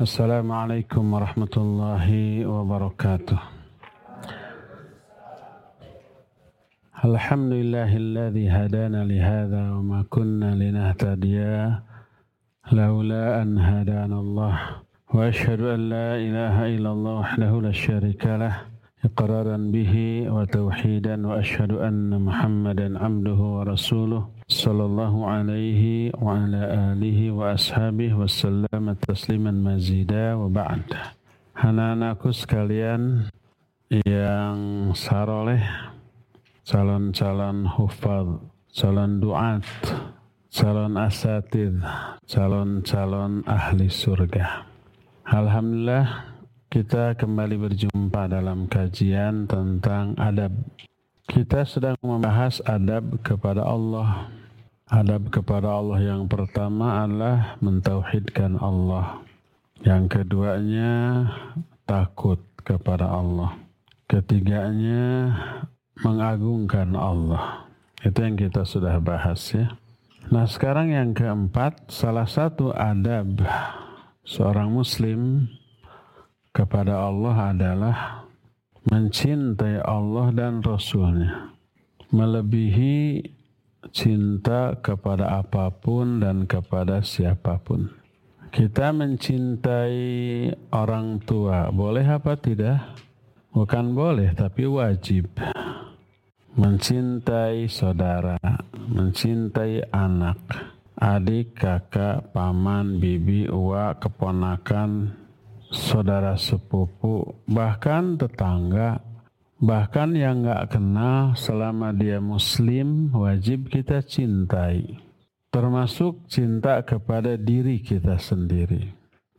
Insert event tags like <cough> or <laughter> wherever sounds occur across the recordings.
السلام عليكم ورحمة الله وبركاته. الحمد لله الذي هدانا لهذا وما كنا لنهتدي لولا أن هدانا الله. وأشهد أن لا إله إلا الله وحده لا شريك له إقرارا به وتوحيدا وأشهد أن محمدا عبده ورسوله. sallallahu alaihi wa ala alihi wa ashabihi wasallam tasliman mazida wa ba'd. Anak-anakku sekalian yang saroleh, calon-calon hufad, calon duat, calon asatid, calon-calon ahli surga. Alhamdulillah kita kembali berjumpa dalam kajian tentang adab kita sedang membahas adab kepada Allah. Adab kepada Allah yang pertama adalah mentauhidkan Allah. Yang keduanya takut kepada Allah. Ketiganya mengagungkan Allah. Itu yang kita sudah bahas ya. Nah sekarang yang keempat, salah satu adab seorang muslim kepada Allah adalah mencintai Allah dan Rasulnya. Melebihi cinta kepada apa pun dan kepada siapa pun. Kita mencintai orang tua. Boleh apa tidak? Bukan boleh tapi wajib. Mencintai saudara mencintai anak adik, kakak, paman, bibi, uwa, keponakan, saudara sepupu, bahkan tetangga, bahkan yang nggak kenal selama dia muslim wajib kita cintai. Termasuk cinta kepada diri kita sendiri.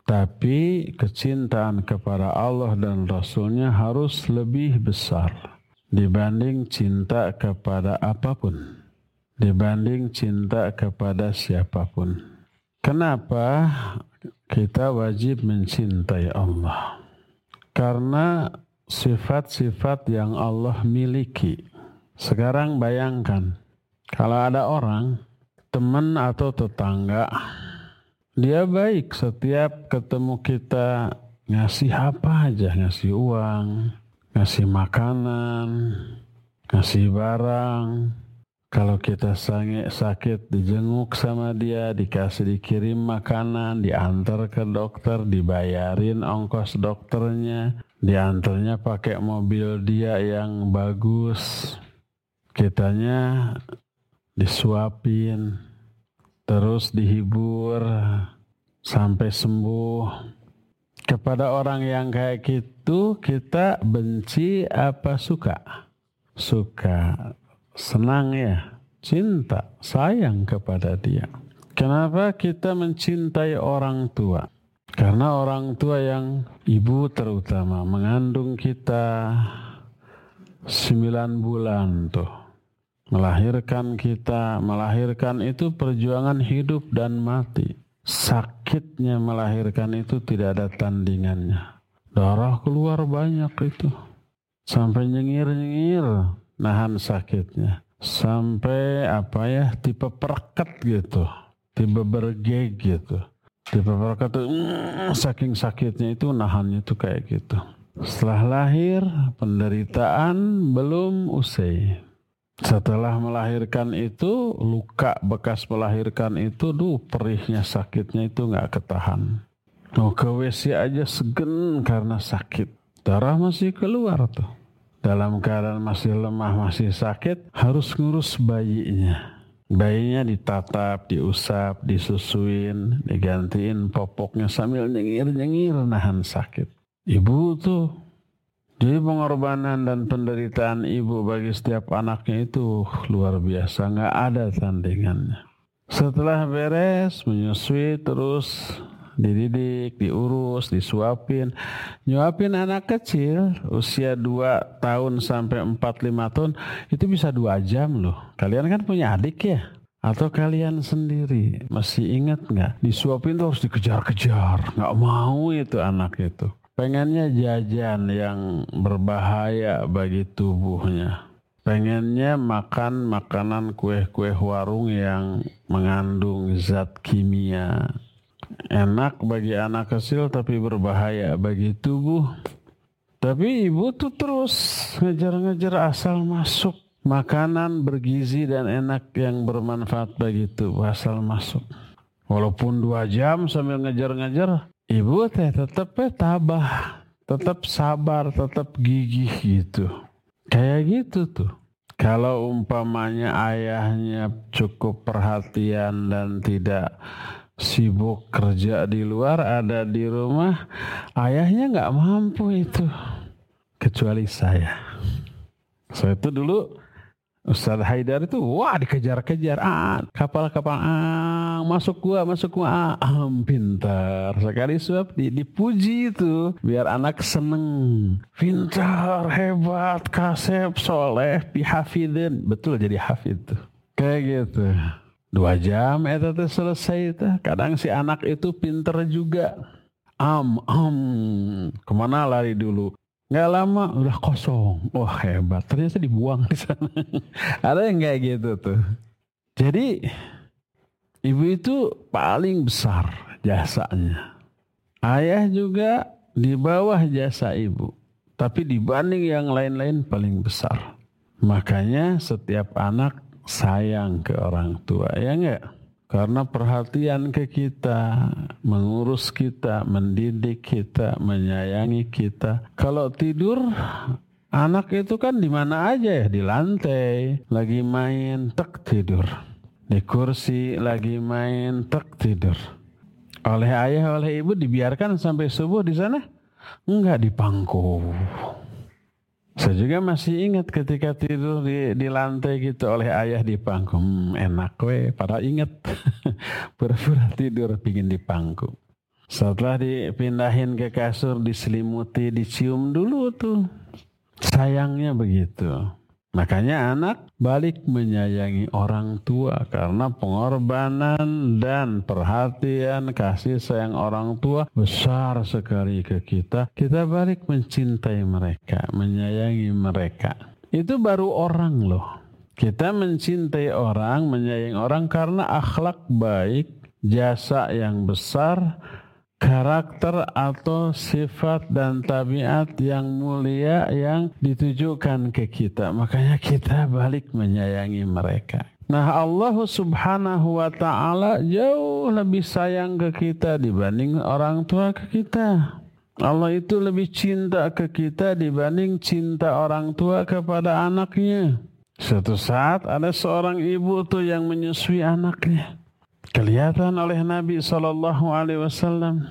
Tapi kecintaan kepada Allah dan Rasulnya harus lebih besar dibanding cinta kepada apa pun dibanding cinta kepada siapa pun. Kenapa kita wajib mencintai Allah? Karena sifat-sifat yang Allah miliki. Sekarang bayangkan, kalau ada orang, teman atau tetangga, dia baik setiap ketemu kita ngasih apa aja, ngasih uang, ngasih makanan, ngasih barang, kalau kita sange, sakit dijenguk sama dia, dikasih dikirim makanan, diantar ke dokter, dibayarin ongkos dokternya, diantarnya pakai mobil dia yang bagus. Kitanya disuapin, terus dihibur sampai sembuh. Kepada orang yang kayak gitu kita benci apa suka? Suka senang ya, cinta, sayang kepada dia. Kenapa kita mencintai orang tua? Karena orang tua yang ibu terutama mengandung kita sembilan bulan tuh. Melahirkan kita, melahirkan itu perjuangan hidup dan mati. Sakitnya melahirkan itu tidak ada tandingannya. Darah keluar banyak itu. Sampai nyengir-nyengir nahan sakitnya. Sampai apa ya tipe perket gitu. Tipe bergeg gitu. Tipe perket tuh mm, saking sakitnya itu nahannya tuh kayak gitu. Setelah lahir penderitaan belum usai. Setelah melahirkan itu luka bekas melahirkan itu duh perihnya sakitnya itu nggak ketahan. Mau ke WC aja segen karena sakit. Darah masih keluar tuh dalam keadaan masih lemah, masih sakit, harus ngurus bayinya. Bayinya ditatap, diusap, disusuin, digantiin popoknya sambil nyengir-nyengir nahan sakit. Ibu tuh jadi pengorbanan dan penderitaan ibu bagi setiap anaknya itu luar biasa, nggak ada tandingannya. Setelah beres, menyusui terus dididik, diurus, disuapin. Nyuapin anak kecil usia 2 tahun sampai 4 5 tahun itu bisa dua jam loh. Kalian kan punya adik ya? Atau kalian sendiri masih ingat nggak? Disuapin tuh harus dikejar-kejar, nggak mau itu anak itu. Pengennya jajan yang berbahaya bagi tubuhnya. Pengennya makan makanan kue-kue warung yang mengandung zat kimia enak bagi anak kecil tapi berbahaya bagi tubuh. Tapi ibu tuh terus ngejar-ngejar asal masuk makanan bergizi dan enak yang bermanfaat bagi tubuh asal masuk. Walaupun dua jam sambil ngejar-ngejar, ibu teh tetap tabah, tetap sabar, tetap gigih gitu. Kayak gitu tuh. Kalau umpamanya ayahnya cukup perhatian dan tidak sibuk kerja di luar, ada di rumah, ayahnya nggak mampu itu. Kecuali saya. Saya itu dulu Ustaz Haidar itu wah dikejar-kejar. Ah kapal-kapal ah masuk gua masuk gua. Ah, pintar. Sekali suap di, dipuji itu biar anak seneng. Pintar hebat kasep soleh pihafidin betul jadi hafid tuh. Kayak gitu dua jam itu tuh selesai itu kadang si anak itu pinter juga am am ke mana lari dulu Nggak lama udah kosong. Wah hebat. Ternyata dibuang di sana. <laughs> Ada yang kayak gitu tuh. Jadi ibu itu paling besar jasanya. Ayah juga di bawah jasa ibu. Tapi dibanding yang lain-lain paling besar. Makanya setiap anak sayang ke orang tua. Ya enggak? Karena perhatian ke kita, mengurus kita, mendidik kita, menyayangi kita. Kalau tidur, anak itu kan di mana aja ya, di lantai, lagi main, tek tidur. Di kursi, lagi main, tek tidur. Oleh ayah, oleh ibu dibiarkan sampai subuh di sana? Enggak di pangku. Saya juga masih ingat ketika tidur di, di lantai gitu oleh ayah di pangku. Hmm, enak we, pada ingat. <laughs> Pura-pura tidur pingin di pangku. Setelah dipindahin ke kasur, diselimuti, dicium dulu tuh. Sayangnya begitu. Makanya anak balik menyayangi orang tua karena pengorbanan dan perhatian kasih sayang orang tua besar sekali ke kita. Kita balik mencintai mereka, menyayangi mereka. Itu baru orang loh. Kita mencintai orang, menyayangi orang karena akhlak baik, jasa yang besar, karakter atau sifat dan tabiat yang mulia yang ditujukan ke kita. Makanya kita balik menyayangi mereka. Nah Allah subhanahu wa ta'ala jauh lebih sayang ke kita dibanding orang tua ke kita. Allah itu lebih cinta ke kita dibanding cinta orang tua kepada anaknya. Suatu saat ada seorang ibu tuh yang menyusui anaknya kelihatan oleh Nabi Shallallahu Alaihi Wasallam.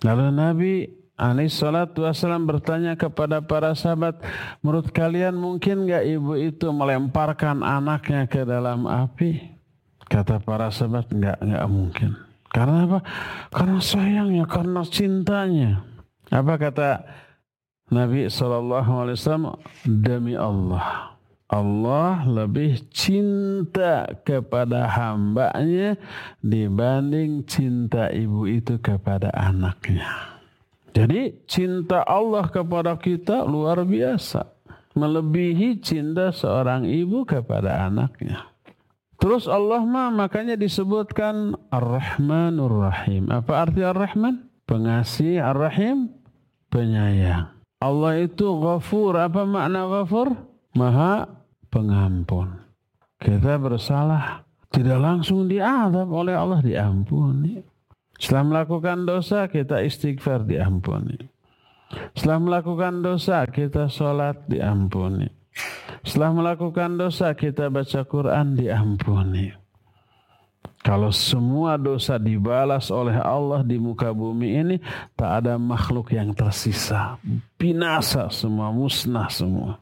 Lalu Nabi alaihi salatu wasallam bertanya kepada para sahabat, menurut kalian mungkin nggak ibu itu melemparkan anaknya ke dalam api? Kata para sahabat, nggak nggak mungkin. Karena apa? Karena sayangnya, karena cintanya. Apa kata Nabi Shallallahu Alaihi Wasallam? Demi Allah, Allah lebih cinta kepada hambanya dibanding cinta ibu itu kepada anaknya. Jadi cinta Allah kepada kita luar biasa. Melebihi cinta seorang ibu kepada anaknya. Terus Allah mah makanya disebutkan Ar-Rahmanur Rahim. Apa arti Ar-Rahman? Pengasih Ar-Rahim, penyayang. Allah itu ghafur. Apa makna ghafur? Maha pengampun. Kita bersalah tidak langsung diadab oleh Allah diampuni. Setelah melakukan dosa kita istighfar diampuni. Setelah melakukan dosa kita sholat diampuni. Setelah melakukan dosa kita baca Quran diampuni. Kalau semua dosa dibalas oleh Allah di muka bumi ini, tak ada makhluk yang tersisa. Binasa semua, musnah semua.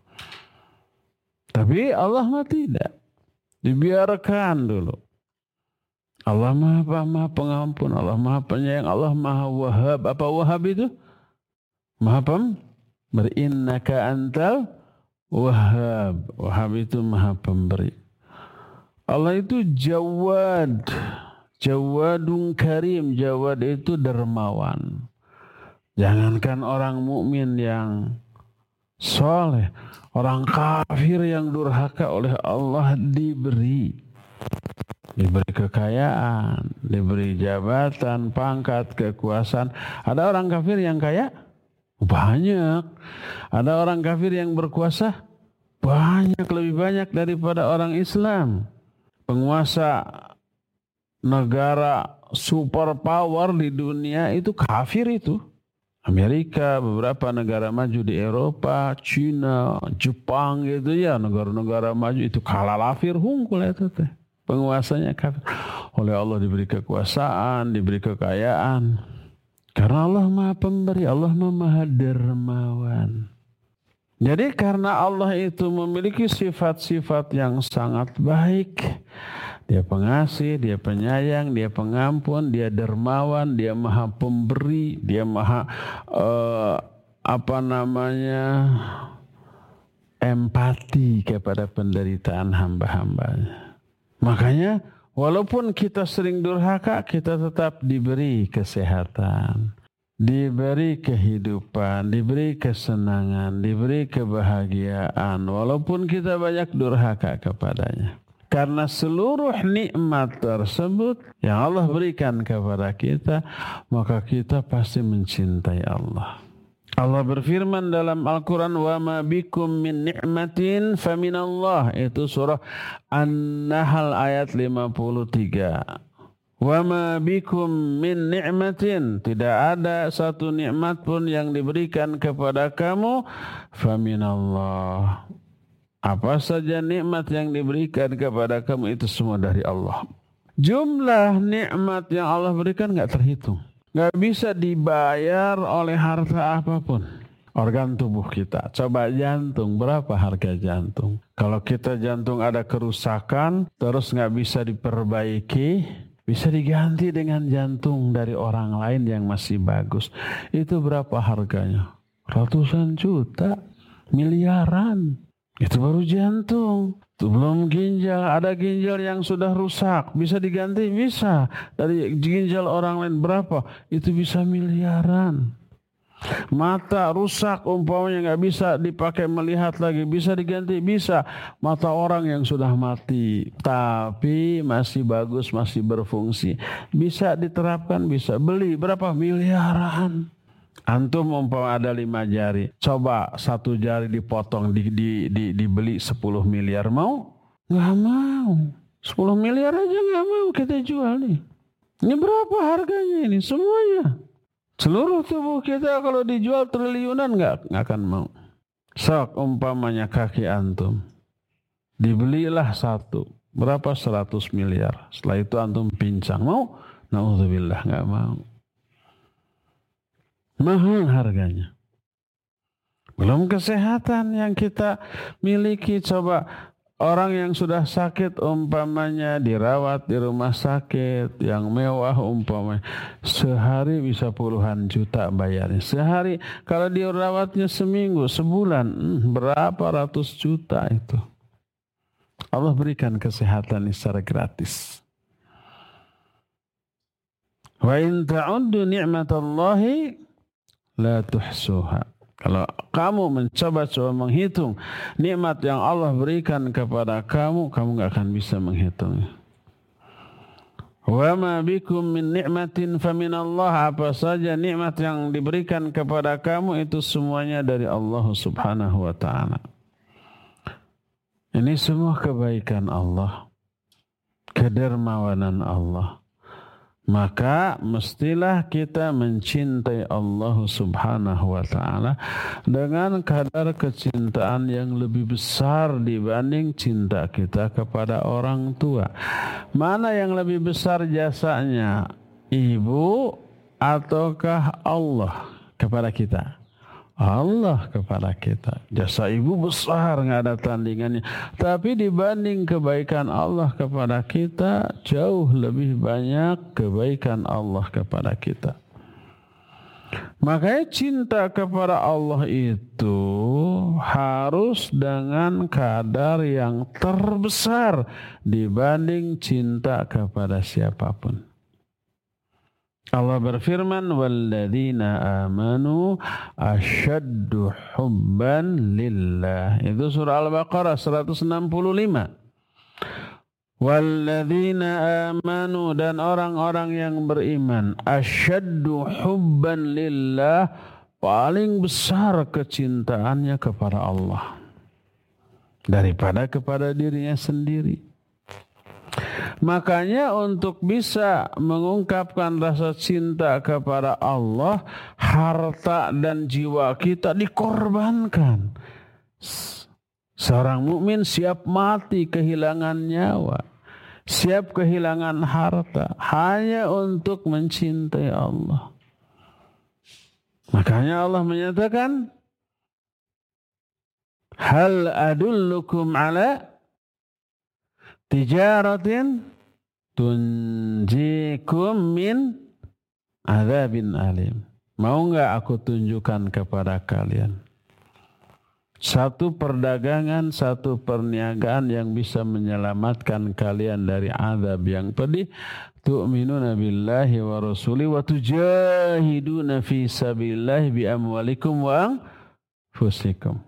Tapi Allah mah tidak. Dibiarkan dulu. Allah maha, maha pengampun, Allah maha penyayang, Allah maha wahab. Apa wahab itu? Maha pem? Berinnaka antal wahab. Wahab itu maha pemberi. Allah itu jawad. Jawadun karim. Jawad itu dermawan. Jangankan orang mukmin yang soleh. Orang kafir yang durhaka oleh Allah diberi. diberi kekayaan, diberi jabatan, pangkat, kekuasaan. Ada orang kafir yang kaya? Banyak. Ada orang kafir yang berkuasa? Banyak, lebih banyak daripada orang Islam. Penguasa negara super power di dunia itu kafir itu. Amerika, beberapa negara maju di Eropa, Cina, Jepang gitu ya, negara-negara maju itu kalah lafir hungkul itu teh. Penguasanya kafir. Oleh Allah diberi kekuasaan, diberi kekayaan. Karena Allah Maha Pemberi, Allah Maha Dermawan. Jadi karena Allah itu memiliki sifat-sifat yang sangat baik, dia pengasih, dia penyayang, dia pengampun, dia dermawan, dia maha pemberi, dia maha uh, apa namanya empati kepada penderitaan hamba-hambanya. Makanya walaupun kita sering durhaka, kita tetap diberi kesehatan, diberi kehidupan, diberi kesenangan, diberi kebahagiaan. Walaupun kita banyak durhaka kepadanya. Karena seluruh nikmat tersebut yang Allah berikan kepada kita, maka kita pasti mencintai Allah. Allah berfirman dalam Al-Quran, وَمَا بِكُم مِّن نِعْمَةٍ فَمِنَ اللَّهِ Itu surah An-Nahl ayat 53. وَمَا بِكُم مِّن نِعْمَةٍ Tidak ada satu nikmat pun yang diberikan kepada kamu, فَمِنَ اللَّهِ apa saja nikmat yang diberikan kepada kamu itu semua dari Allah. Jumlah nikmat yang Allah berikan nggak terhitung. Nggak bisa dibayar oleh harta apa pun. Organ tubuh kita. Coba jantung, berapa harga jantung? Kalau kita jantung ada kerusakan, terus nggak bisa diperbaiki, bisa diganti dengan jantung dari orang lain yang masih bagus. Itu berapa harganya? Ratusan juta, miliaran. Itu baru jantung. Itu belum ginjal. Ada ginjal yang sudah rusak. Bisa diganti? Bisa. Dari ginjal orang lain berapa? Itu bisa miliaran. Mata rusak umpamanya nggak bisa dipakai melihat lagi. Bisa diganti? Bisa. Mata orang yang sudah mati. Tapi masih bagus, masih berfungsi. Bisa diterapkan? Bisa. Beli berapa? Miliaran. Antum umpama ada lima jari, coba satu jari dipotong, di, di, di, dibeli 10 miliar, mau? Gak mau. 10 miliar aja gak mau kita jual nih. Ini berapa harganya ini? Semuanya. Seluruh tubuh kita kalau dijual triliunan gak, gak akan mau. Sok umpamanya kaki antum. Dibelilah satu. Berapa? 100 miliar. Setelah itu antum pincang. Mau? Na'udzubillah gak mau. Mahal harganya. Belum kesehatan yang kita miliki. Coba orang yang sudah sakit umpamanya dirawat di rumah sakit yang mewah umpamanya sehari bisa puluhan juta bayarnya sehari kalau dirawatnya seminggu sebulan hmm, berapa ratus juta itu Allah berikan kesehatan secara gratis wa in ta'uddu ni'matallahi la tuhsuha. Kalau kamu mencoba-coba menghitung nikmat yang Allah berikan kepada kamu, kamu nggak akan bisa menghitungnya. Wa ma bikum min ni'matin Allah apa saja nikmat yang diberikan kepada kamu itu semuanya dari Allah Subhanahu wa taala. Ini semua kebaikan Allah, kedermawanan Allah maka mestilah kita mencintai Allah Subhanahu wa taala dengan kadar kecintaan yang lebih besar dibanding cinta kita kepada orang tua. Mana yang lebih besar jasanya? Ibu ataukah Allah kepada kita? Allah kepada kita. Jasa ibu besar nggak ada tandingannya. Tapi dibanding kebaikan Allah kepada kita, jauh lebih banyak kebaikan Allah kepada kita. Makanya cinta kepada Allah itu harus dengan kadar yang terbesar dibanding cinta kepada siapa pun. Allah berfirman walladzina amanu asyaddu hubban lillah. Itu surah Al-Baqarah 165. Walladzina amanu dan orang-orang yang beriman asyaddu hubban lillah paling besar kecintaannya kepada Allah daripada kepada dirinya sendiri. Makanya untuk bisa mengungkapkan rasa cinta kepada Allah, harta dan jiwa kita dikorbankan. Seorang mukmin siap mati kehilangan nyawa, siap kehilangan harta hanya untuk mencintai Allah. Makanya Allah menyatakan Hal adullukum ala tijaratin tunjikum min azabin alim. Mau nggak aku tunjukkan kepada kalian satu perdagangan, satu perniagaan yang bisa menyelamatkan kalian dari azab yang pedih. Tu'minuna billahi wa rasuli wa tujahiduna fi sabilillah bi amwalikum wa anfusikum.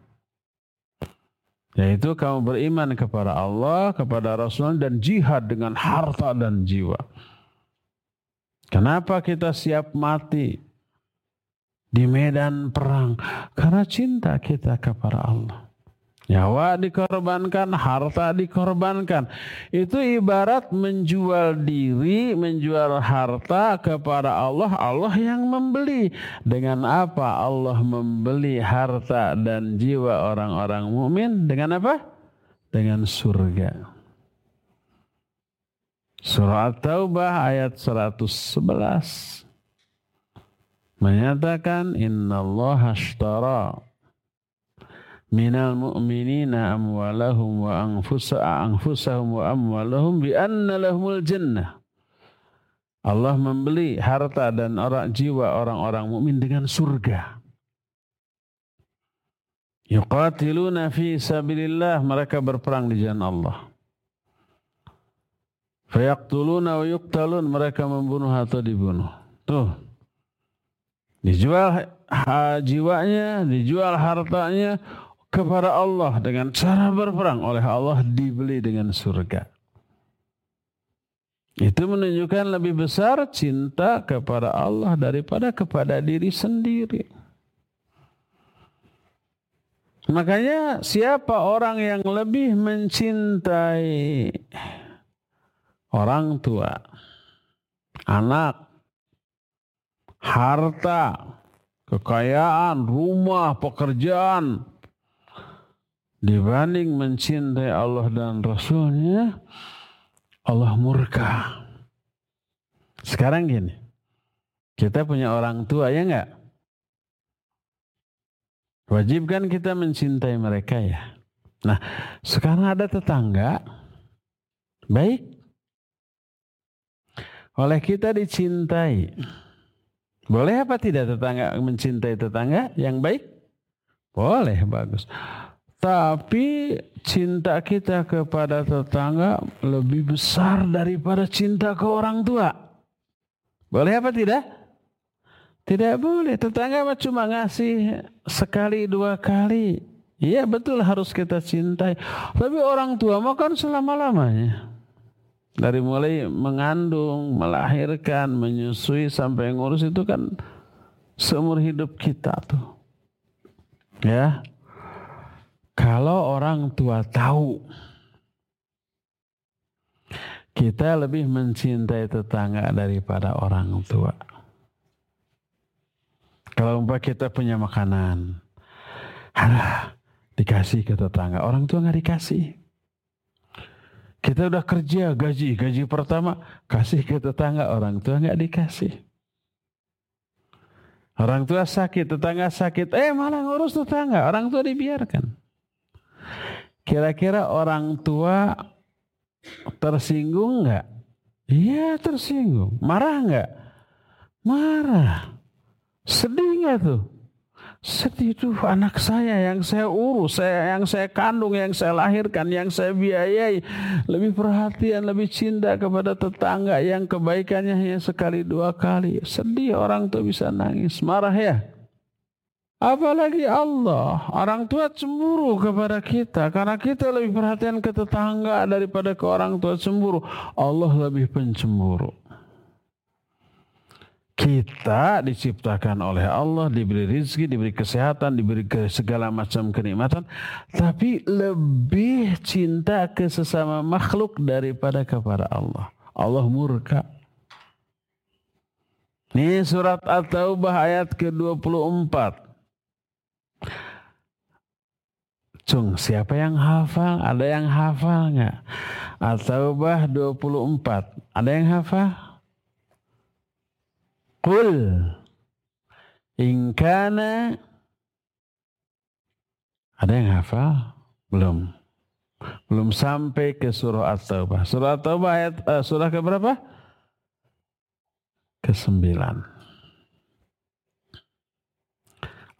Yaitu kamu beriman kepada Allah, kepada Rasul dan jihad dengan harta dan jiwa. Kenapa kita siap mati? di medan perang karena cinta kita kepada Allah. Nyawa dikorbankan, harta dikorbankan. Itu ibarat menjual diri, menjual harta kepada Allah. Allah yang membeli. Dengan apa Allah membeli harta dan jiwa orang-orang mukmin? Dengan apa? Dengan surga. Surah At-Taubah ayat 111 menyatakan innallaha ashtara minal mu'minina amwalahum wa anfusahum wa amwalahum bi anna lahumul jannah Allah membeli harta dan orang jiwa orang-orang mukmin dengan surga. Yuqatiluna fi sabilillah mereka berperang di jalan Allah. Fayaqtuluna wa yuqtalun mereka membunuh atau dibunuh. Tuh Dijual jiwanya, dijual hartanya kepada Allah dengan cara berperang oleh Allah dibeli dengan surga. Itu menunjukkan lebih besar cinta kepada Allah daripada kepada diri sendiri. Makanya siapa orang yang lebih mencintai orang tua, anak, harta, kekayaan, rumah, pekerjaan dibanding mencintai Allah dan Rasulnya, Allah murka. Sekarang gini, kita punya orang tua ya enggak? Wajib kan kita mencintai mereka ya. Nah, sekarang ada tetangga baik oleh kita dicintai. Boleh apa tidak tetangga mencintai tetangga yang baik? Boleh, bagus. Tapi cinta kita kepada tetangga lebih besar daripada cinta ke orang tua. Boleh apa tidak? Tidak boleh. Tetangga cuma ngasih sekali dua kali. Iya betul harus kita cintai. Tapi orang tua mau kan selama-lamanya. Dari mulai mengandung, melahirkan, menyusui sampai ngurus itu kan seumur hidup kita tuh. Ya. Kalau orang tua tahu kita lebih mencintai tetangga daripada orang tua. Kalau umpah kita punya makanan, alah, dikasih ke tetangga, orang tua nggak dikasih. Kita udah kerja gaji, gaji pertama kasih ke tetangga, orang tua nggak dikasih. Orang tua sakit, tetangga sakit, eh malah ngurus tetangga, orang tua dibiarkan. Kira-kira orang tua tersinggung nggak? Iya tersinggung. Marah nggak? Marah. Sedih nggak tuh? Sedih tuh anak saya yang saya urus, saya yang saya kandung, yang saya lahirkan, yang saya biayai. Lebih perhatian, lebih cinta kepada tetangga yang kebaikannya hanya sekali dua kali. Sedih orang tuh bisa nangis, marah ya. Apalagi Allah, orang tua cemburu kepada kita karena kita lebih perhatian ke tetangga daripada ke orang tua cemburu. Allah lebih pencemburu. Kita diciptakan oleh Allah, diberi rizki, diberi kesehatan, diberi segala macam kenikmatan. Tapi lebih cinta ke sesama makhluk daripada kepada Allah. Allah murka. Ini surat At-Taubah ayat ke-24. Cung, siapa yang hafal? Ada yang hafal nggak? At-Taubah 24. Ada yang hafal? Qul ingkana ada yang hafal? Belum. Belum sampai ke surah At-Taubah. Surah At-Taubah ayat uh, surah ke berapa? Ke sembilan.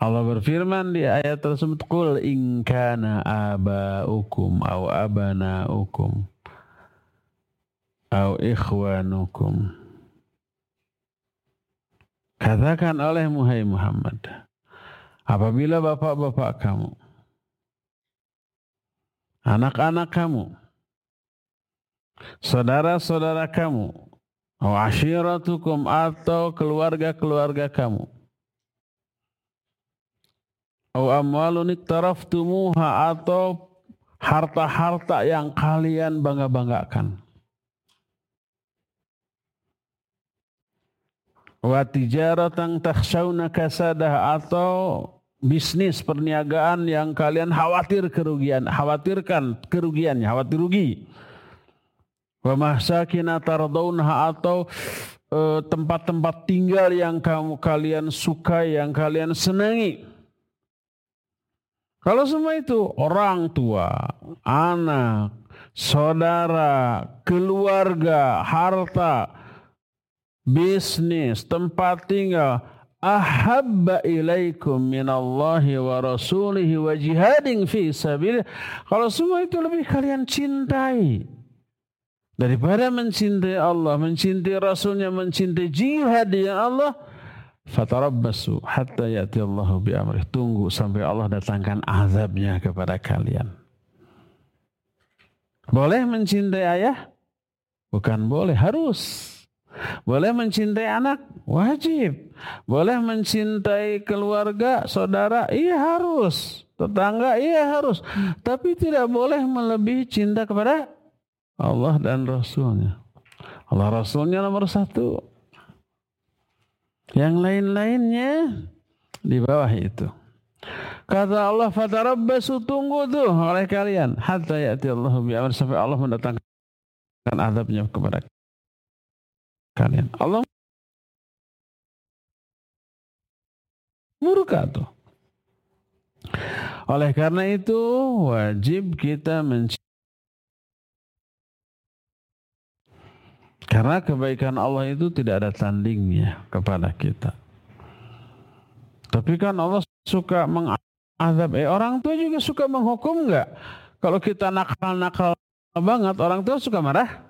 Allah berfirman di ayat tersebut Qul in kana aba'ukum au abana'ukum au ikhwanukum. Katakan oleh Muhammad Muhammad apabila bapak-bapak kamu anak-anak kamu saudara-saudara kamu au ashiratukum atau keluarga-keluarga kamu Au amwalun iktaraftumuha atau harta-harta yang kalian bangga-banggakan. Wa tijaratan takhshawna kasadah atau bisnis perniagaan yang kalian khawatir kerugian, khawatirkan kerugiannya, khawatir rugi. Wa mahsakina tardawnaha atau eh, tempat-tempat uh, tinggal yang kamu kalian suka, yang kalian senangi. Kalau semua itu orang tua, anak, saudara, keluarga, harta, bisnis, tempat tinggal, ahabba ilaikum minallahi wa rasulihi wa jihadin fi sabilillah. Kalau semua itu lebih kalian cintai daripada mencintai Allah, mencintai Rasulnya, mencintai jihad yang Allah, Fatarabbasu hatta ya'ti Allahu bi amrih. Tunggu sampai Allah datangkan azabnya kepada kalian. Boleh mencintai ayah? Bukan boleh, harus. Boleh mencintai anak? Wajib. Boleh mencintai keluarga, saudara? Iya harus. Tetangga? Iya harus. Tapi tidak boleh melebihi cinta kepada Allah dan Rasulnya. Allah Rasulnya nomor satu. Yang lain-lainnya di bawah itu. Kata Allah fatarabbasu tunggu tuh oleh kalian hatta ya'ti Allah bi sampai Allah mendatangkan azabnya kepada kalian. Allah murka tuh. Oleh karena itu wajib kita mencintai Karena kebaikan Allah itu tidak ada tandingnya kepada kita. Tapi kan Allah suka mengadab. Eh orang tua juga suka menghukum nggak? Kalau kita nakal-nakal banget, orang tua suka marah?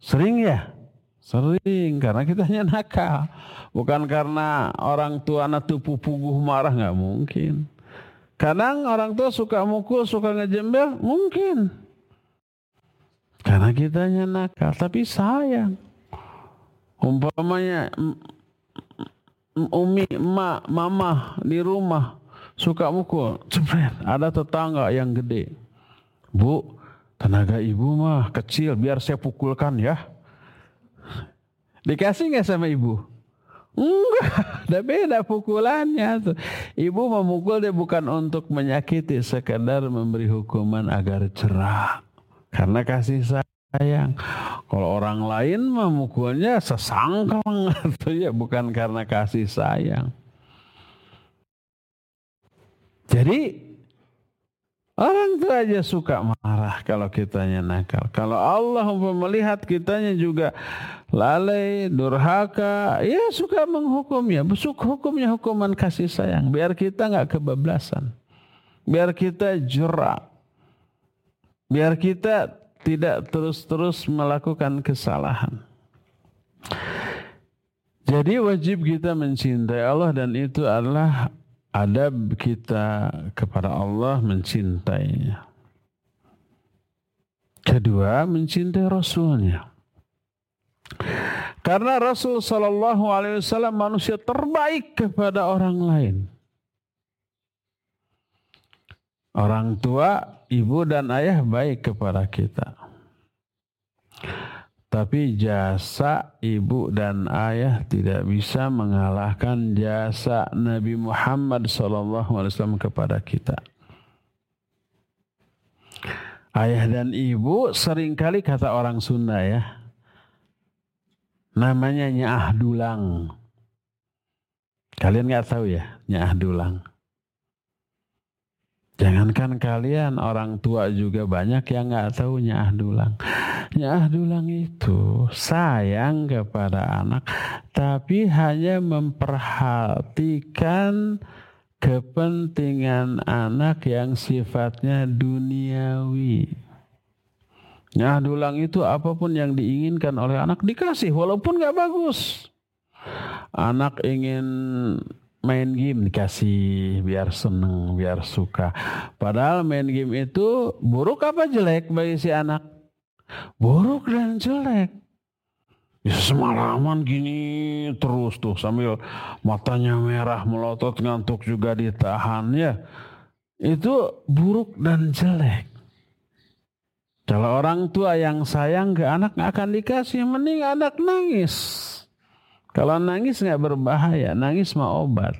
Sering ya? Sering, karena kita hanya nakal. Bukan karena orang tua anak tupu puguh marah, nggak mungkin. Kadang orang tua suka mukul, suka ngejembel, mungkin. Karena kitanya nakal, tapi sayang. Umpamanya umi, emak, mama di rumah suka mukul. Cepret, ada tetangga yang gede. Bu, tenaga ibu mah kecil, biar saya pukulkan ya. Dikasih nggak sama ibu? Enggak, <laughs> ada beda pukulannya. Ibu memukul dia bukan untuk menyakiti, sekadar memberi hukuman agar cerah. Karena kasih sayang. Kalau orang lain memukulnya sesangkang <laughs> atau ya bukan karena kasih sayang. Jadi orang itu aja suka marah kalau kitanya nakal. Kalau Allah melihat kitanya juga lalai, durhaka, ya suka menghukumnya. Besuk hukumnya hukuman kasih sayang. Biar kita nggak kebablasan. Biar kita jerak Biar kita tidak terus-terus melakukan kesalahan. Jadi wajib kita mencintai Allah dan itu adalah adab kita kepada Allah mencintainya. Kedua, mencintai Rasulnya. Karena Rasul Shallallahu Alaihi Wasallam manusia terbaik kepada orang lain. Orang tua, ibu dan ayah baik kepada kita. Tapi jasa ibu dan ayah tidak bisa mengalahkan jasa Nabi Muhammad SAW kepada kita. Ayah dan ibu sering kali kata orang Sunda ya. Namanya Nyah Dulang. Kalian nggak tahu ya Nyah Dulang? Jangankan kalian orang tua juga banyak yang nggak tahu Nyah Dulang. Nyah Dulang itu sayang kepada anak, tapi hanya memperhatikan kepentingan anak yang sifatnya duniawi. Nyah Dulang itu apa pun yang diinginkan oleh anak dikasih walaupun nggak bagus. Anak ingin main game dikasih biar seneng, biar suka. Padahal main game itu buruk apa jelek bagi si anak? Buruk dan jelek. Ya semalaman gini terus tuh sambil matanya merah melotot ngantuk juga ditahan ya. Itu buruk dan jelek. Kalau orang tua yang sayang ke anak akan dikasih, mending anak nangis. Kalau nangis nggak berbahaya, nangis mah obat.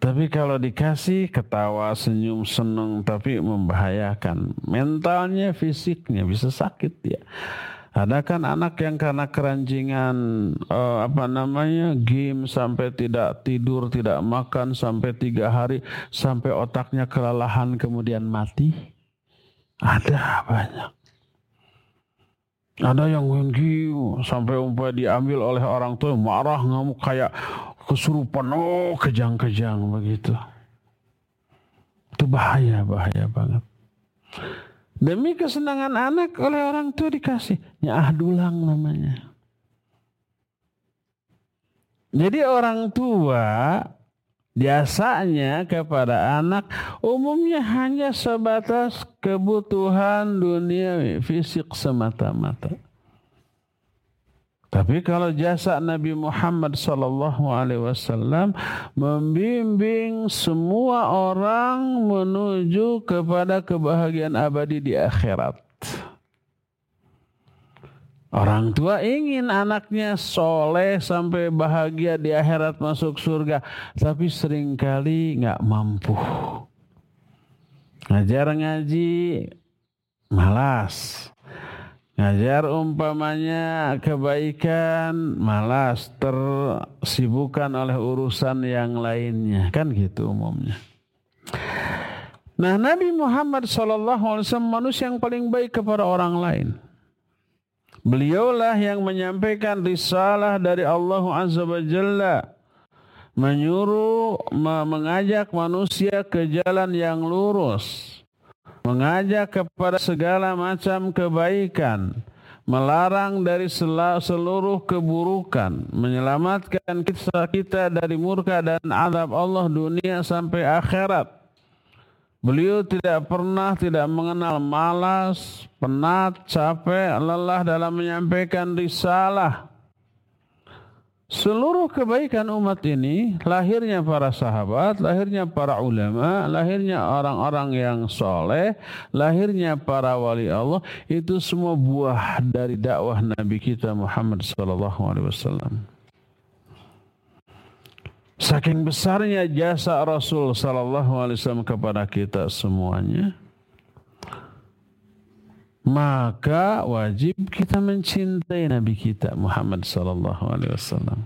Tapi kalau dikasih ketawa, senyum, seneng, tapi membahayakan mentalnya, fisiknya bisa sakit ya. Ada kan anak yang karena keranjingan uh, apa namanya game sampai tidak tidur, tidak makan sampai tiga hari, sampai otaknya kelelahan kemudian mati. Ada banyak. Ada yang wenggiu sampai umpah diambil oleh orang tua marah ngamuk kayak kesurupan oh kejang-kejang begitu. Itu bahaya, bahaya banget. Demi kesenangan anak oleh orang tua dikasih. Nyah dulang namanya. Jadi orang tua Biasanya kepada anak umumnya hanya sebatas kebutuhan dunia fisik semata-mata. Tapi kalau jasa Nabi Muhammad sallallahu alaihi wasallam membimbing semua orang menuju kepada kebahagiaan abadi di akhirat. Orang tua ingin anaknya soleh sampai bahagia di akhirat masuk surga. Tapi sering kali nggak mampu. Ngajar ngaji malas. Ngajar umpamanya kebaikan malas tersibukkan oleh urusan yang lainnya. Kan gitu umumnya. Nah Nabi Muhammad SAW manusia yang paling baik kepada orang lain. Beliaulah yang menyampaikan risalah dari Allah Azza wa Jalla. Menyuruh mengajak manusia ke jalan yang lurus. Mengajak kepada segala macam kebaikan. Melarang dari seluruh keburukan. Menyelamatkan kita kita dari murka dan azab Allah dunia sampai akhirat Beliau tidak pernah tidak mengenal malas, penat, capek, lelah dalam menyampaikan risalah. Seluruh kebaikan umat ini, lahirnya para sahabat, lahirnya para ulama, lahirnya orang-orang yang soleh, lahirnya para wali Allah, itu semua buah dari dakwah Nabi kita Muhammad sallallahu alaihi wasallam. Saking besarnya jasa Rasul Sallallahu Alaihi Wasallam kepada kita semuanya, maka wajib kita mencintai Nabi kita Muhammad Sallallahu Alaihi Wasallam.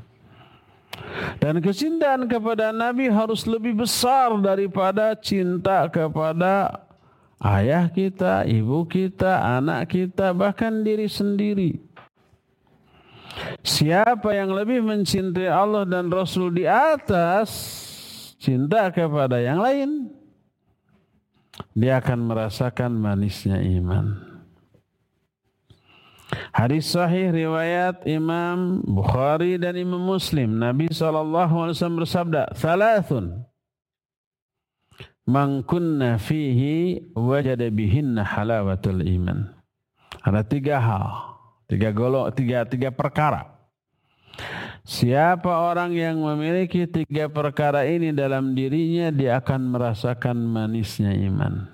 Dan kecintaan kepada Nabi harus lebih besar daripada cinta kepada ayah kita, ibu kita, anak kita, bahkan diri sendiri. Siapa yang lebih mencintai Allah dan Rasul di atas cinta kepada yang lain, dia akan merasakan manisnya iman. Hadis sahih riwayat Imam Bukhari dan Imam Muslim. Nabi SAW bersabda, Thalathun man kunna fihi wajada bihinna halawatul iman. Ada tiga hal, tiga golok, tiga tiga perkara. Siapa orang yang memiliki tiga perkara ini dalam dirinya, dia akan merasakan manisnya iman.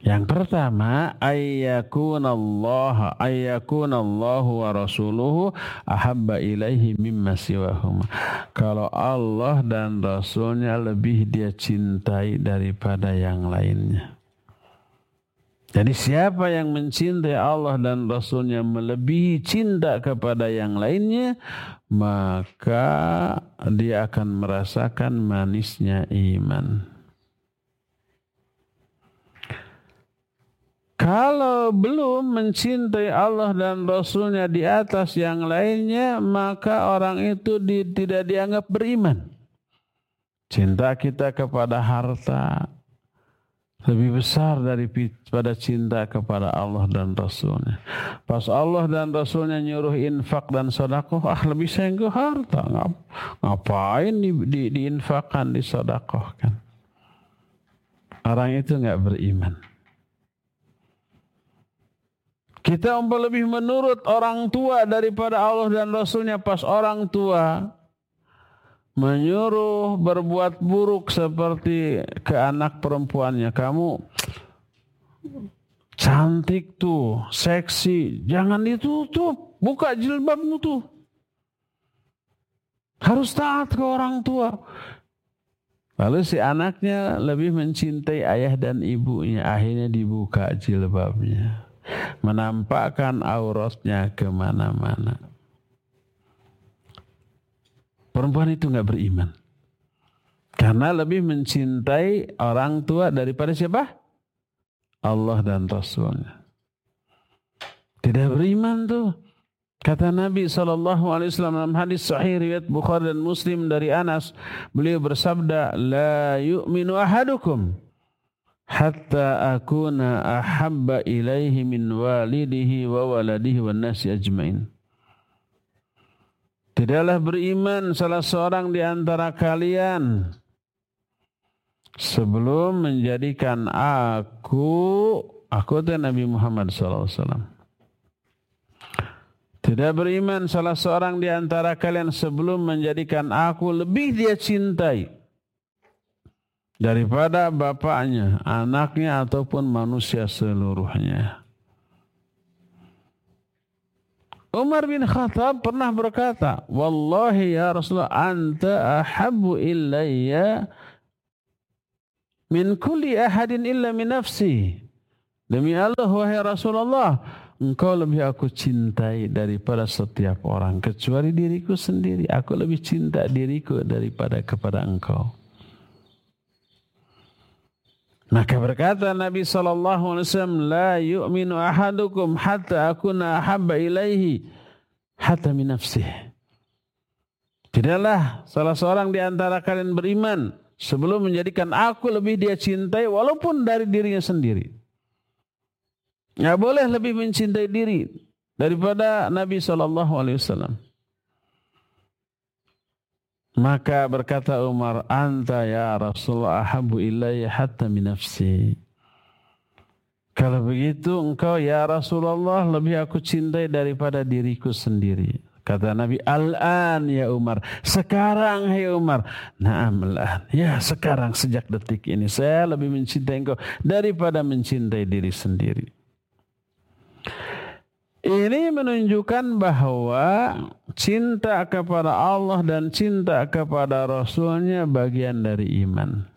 Yang pertama, ayyakun Allah, ayyakun Allah wa rasuluhu ahabba ilaihi mimma siwahuma. Kalau Allah dan Rasulnya lebih dia cintai daripada yang lainnya. Jadi siapa yang mencintai Allah dan Rasulnya melebihi cinta kepada yang lainnya, maka dia akan merasakan manisnya iman. Kalau belum mencintai Allah dan Rasulnya di atas yang lainnya, maka orang itu di, tidak dianggap beriman. Cinta kita kepada harta, lebih besar daripada cinta kepada Allah dan Rasulnya. Pas Allah dan Rasulnya nyuruh infak dan sodakoh, ah lebih sayang ke harta. Ngap, ngapain di, di, diinfakkan, disodakohkan. Orang itu nggak beriman. Kita umpah lebih menurut orang tua daripada Allah dan Rasulnya pas orang tua menyuruh berbuat buruk seperti ke anak perempuannya. Kamu cantik tuh, seksi, jangan ditutup, buka jilbabmu tuh. Harus taat ke orang tua. Lalu si anaknya lebih mencintai ayah dan ibunya. Akhirnya dibuka jilbabnya. Menampakkan auratnya ke mana-mana. Perempuan itu nggak beriman. Karena lebih mencintai orang tua daripada siapa? Allah dan Rasulnya. Tidak beriman tuh. Kata Nabi SAW dalam hadis sahih riwayat Bukhari dan Muslim dari Anas, beliau bersabda, "La yu'minu ahadukum hatta akuna ahabba ilaihi min walidihi wa nasi ajmain." Tidaklah beriman salah seorang di antara kalian sebelum menjadikan aku aku itu Nabi Muhammad SAW. Tidak beriman salah seorang di antara kalian sebelum menjadikan aku lebih dia cintai daripada bapaknya, anaknya ataupun manusia seluruhnya. Umar bin Khattab pernah berkata, Wallahi ya Rasulullah, anta ahabu illayya min kulli ahadin illa min nafsi. Demi Allah, wahai Rasulullah, engkau lebih aku cintai daripada setiap orang. Kecuali diriku sendiri. Aku lebih cinta diriku daripada kepada engkau. Maka berkata Nabi sallallahu alaihi wasallam, "La yu'minu ahadukum hatta akuna habba ilaihi hatta min nafsihi." Tidaklah salah seorang di antara kalian beriman sebelum menjadikan aku lebih dia cintai walaupun dari dirinya sendiri. Enggak boleh lebih mencintai diri daripada Nabi sallallahu alaihi wasallam. Maka berkata Umar, "Anta ya Rasulullah ahabu ilayya hatta min nafsi." Kalau begitu engkau ya Rasulullah lebih aku cintai daripada diriku sendiri. Kata Nabi, Al-an ya Umar. Sekarang ya Umar. Naam al Ya sekarang sejak detik ini. Saya lebih mencintai engkau daripada mencintai diri sendiri. Ini menunjukkan bahwa cinta kepada Allah dan cinta kepada Rasulnya bagian dari iman.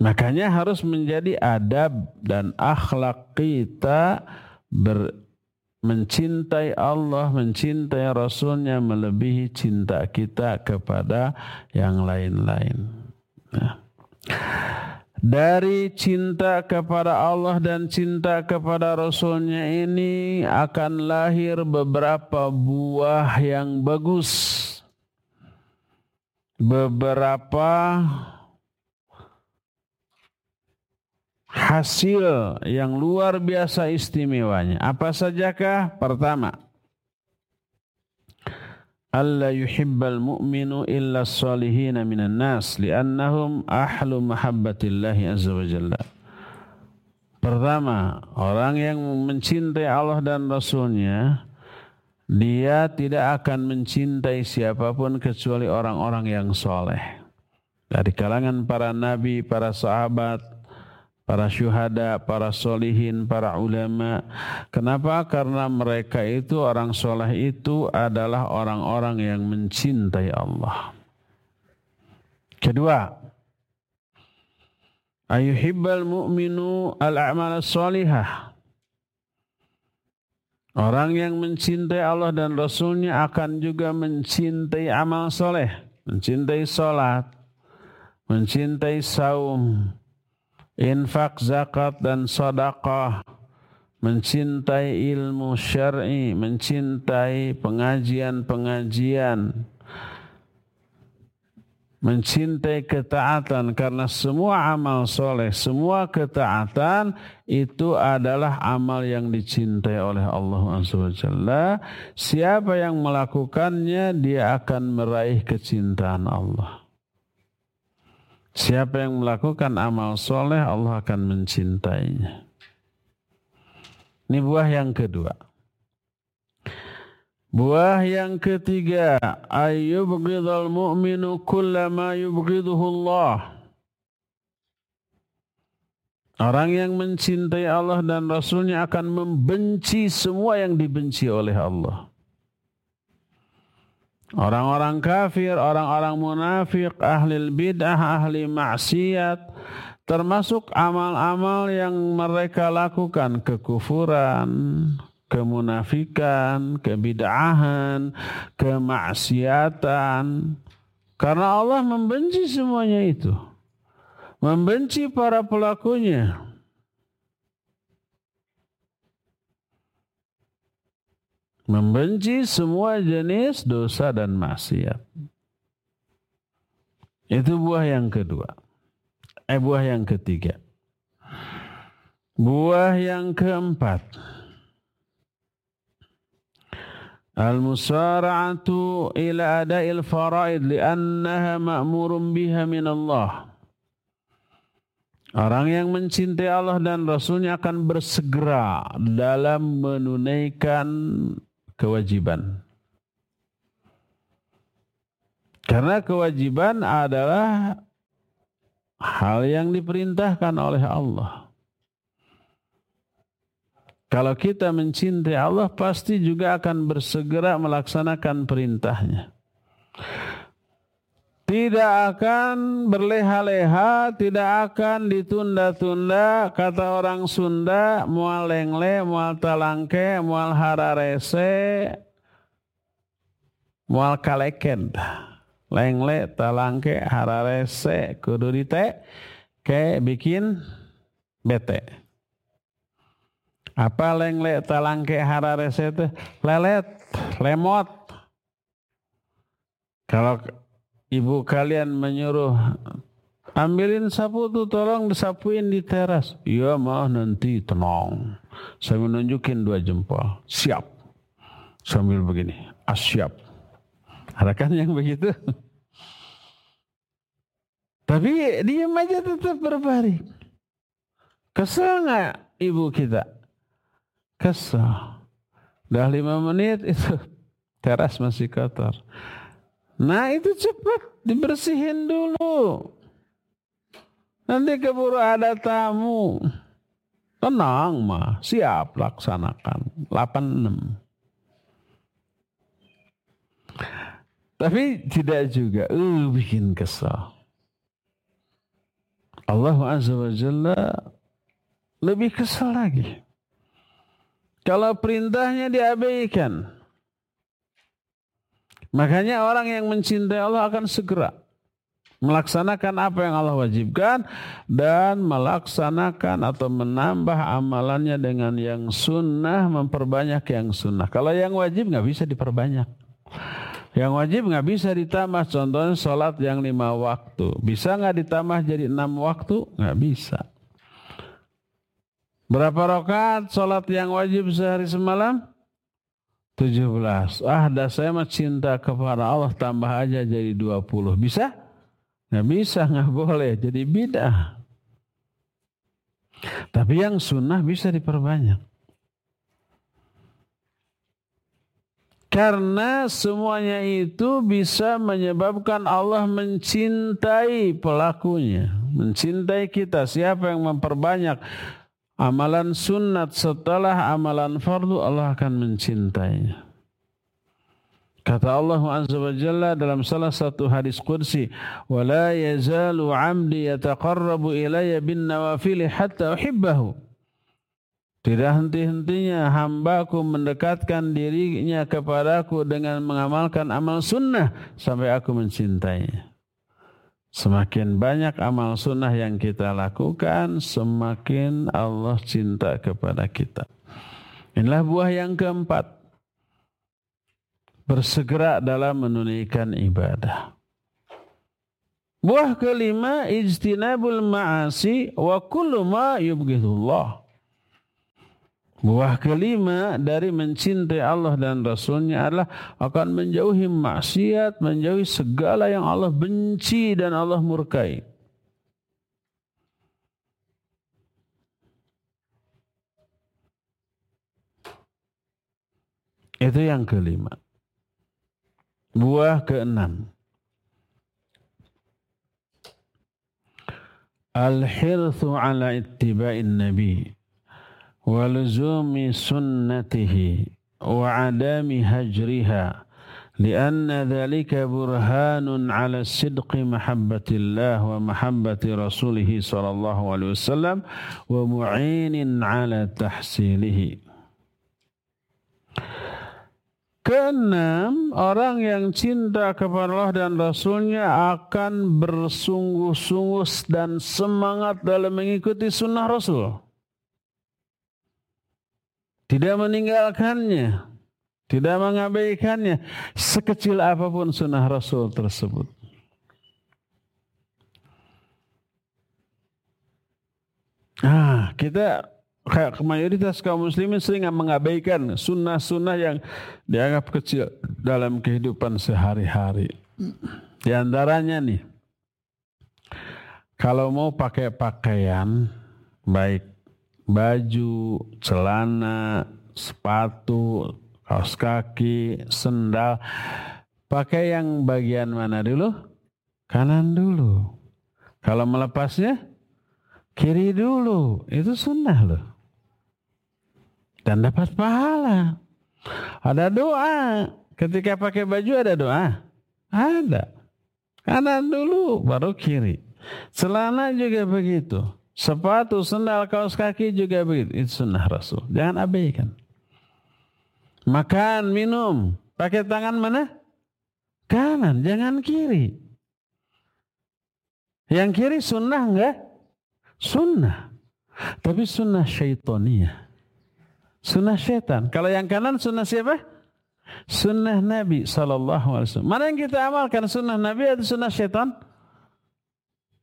Makanya harus menjadi adab dan akhlak kita ber, mencintai Allah, mencintai Rasulnya melebihi cinta kita kepada yang lain-lain. Nah dari cinta kepada Allah dan cinta kepada Rasulnya ini akan lahir beberapa buah yang bagus. Beberapa hasil yang luar biasa istimewanya. Apa sajakah? Pertama, alla yuhibbal mu'minu illa salihina minan nas li'annahum ahlu mahabbatillahi azza wa jalla. Pertama, orang yang mencintai Allah dan Rasulnya, dia tidak akan mencintai siapa pun kecuali orang-orang yang soleh. Dari kalangan para nabi, para sahabat, para syuhada, para solihin, para ulama. Kenapa? Karena mereka itu orang soleh itu adalah orang-orang yang mencintai Allah. Kedua, ayuhibbal mu'minu al-a'mal salihah. Orang yang mencintai Allah dan Rasulnya akan juga mencintai amal soleh, mencintai salat, mencintai saum, infak, zakat dan sedekah, mencintai ilmu syar'i, mencintai pengajian-pengajian, mencintai ketaatan karena semua amal soleh, semua ketaatan itu adalah amal yang dicintai oleh Allah SWT. Siapa yang melakukannya dia akan meraih kecintaan Allah. Siapa yang melakukan amal soleh Allah akan mencintainya. Ini buah yang kedua. Buah yang ketiga, ayyubghidul mu'minu kullama yubghiduhu Allah. Orang yang mencintai Allah dan Rasulnya akan membenci semua yang dibenci oleh Allah. Orang-orang kafir, orang-orang munafik, ahli bid'ah, ahli maksiat, termasuk amal-amal yang mereka lakukan, kekufuran, kemunafikan, kebid'ahan, kemaksiatan. Karena Allah membenci semuanya itu. Membenci para pelakunya. Membenci semua jenis dosa dan maksiat. Itu buah yang kedua. Eh buah yang ketiga. Buah yang keempat. Al-musara'atu ila ada'il faraid li'annaha ma'murun biha min Allah. Orang yang mencintai Allah dan Rasulnya akan bersegera dalam menunaikan kewajiban. Karena kewajiban adalah hal yang diperintahkan oleh Allah. Kalau kita mencintai Allah pasti juga akan bersegera melaksanakan perintahnya. Tidak akan berleha-leha, tidak akan ditunda-tunda. Kata orang Sunda, mual lengle, mual talangke, mual hararese, mual kaleken. Lengle, talangke, hararese, kudu dite, ke bikin bete. Apa lengle, talangke, hararese itu? Lelet, lemot. Kalau ibu kalian menyuruh ambilin sapu tuh tolong disapuin di teras. Iya mah nanti tenang. Saya menunjukin dua jempol. Siap. Sambil begini. Asyap. Ada kan yang begitu? <laughs> Tapi diam aja tetap berbaring. Kesel nggak ibu kita? Kesel. Udah lima menit itu <laughs> teras masih kotor. Nah itu cepat dibersihin dulu. Nanti keburu ada tamu. Tenang mah, siap laksanakan. 86. Tapi tidak juga, uh, bikin kesal. Allah Azza wa Jalla lebih kesal lagi. Kalau perintahnya diabaikan, Makanya orang yang mencintai Allah akan segera melaksanakan apa yang Allah wajibkan dan melaksanakan atau menambah amalannya dengan yang sunnah, memperbanyak yang sunnah. Kalau yang wajib nggak bisa diperbanyak. Yang wajib nggak bisa ditambah. Contohnya sholat yang lima waktu. Bisa nggak ditambah jadi enam waktu? Nggak bisa. Berapa rakaat sholat yang wajib sehari semalam? 17. Ah, dah saya mah cinta kepada Allah tambah aja jadi 20. Bisa? Nggak bisa, nggak boleh. Jadi bid'ah. Tapi yang sunnah bisa diperbanyak. Karena semuanya itu bisa menyebabkan Allah mencintai pelakunya. Mencintai kita. Siapa yang memperbanyak amalan sunat setelah amalan fardu Allah akan mencintainya. Kata Allah Azza wa Jalla dalam salah satu hadis qudsi, "Wa la yazalu 'amdi yataqarrabu ilayya bin nawafil hatta uhibbahu." Tidak henti-hentinya hambaku mendekatkan dirinya kepadaku dengan mengamalkan amal sunnah sampai aku mencintainya. Semakin banyak amal sunnah yang kita lakukan, semakin Allah cinta kepada kita. Inilah buah yang keempat. Bersegera dalam menunaikan ibadah. Buah kelima, ijtinabul ma'asi wa kullu ma yubghidullah. Buah kelima dari mencintai Allah dan Rasulnya adalah akan menjauhi maksiat, menjauhi segala yang Allah benci dan Allah murkai. Itu yang kelima. Buah keenam. Al-hirthu ala ittiba'in nabi ولزوم سنته وعدم هجرها لأن ذلك برهان على الصدق محبة الله ومحبة رسوله صلى الله عليه وسلم ومعين على تحصيله Keenam, orang yang cinta kepada Allah dan Rasulnya akan bersungguh-sungguh dan semangat dalam mengikuti sunnah Rasul tidak meninggalkannya, tidak mengabaikannya, sekecil apa pun sunnah Rasul tersebut. Ah, kita kayak mayoritas kaum muslimin sering mengabaikan sunnah-sunnah yang dianggap kecil dalam kehidupan sehari-hari. Di antaranya nih, kalau mau pakai pakaian baik baju, celana, sepatu, kaos kaki, sendal. Pakai yang bagian mana dulu? Kanan dulu. Kalau melepasnya, kiri dulu. Itu sunnah loh. Dan dapat pahala. Ada doa. Ketika pakai baju ada doa? Ada. Kanan dulu, baru kiri. Celana juga begitu. Sepatu, sendal, kaos kaki juga begitu. Itu sunnah Rasul. Jangan abaikan. Makan, minum. Pakai tangan mana? Kanan, jangan kiri. Yang kiri sunnah enggak? Sunnah. Tapi sunnah syaitaniyah. Sunnah syaitan. Kalau yang kanan sunnah siapa? Sunnah Nabi Sallallahu Alaihi Wasallam. Mana yang kita amalkan? Sunnah Nabi atau sunnah syaitan?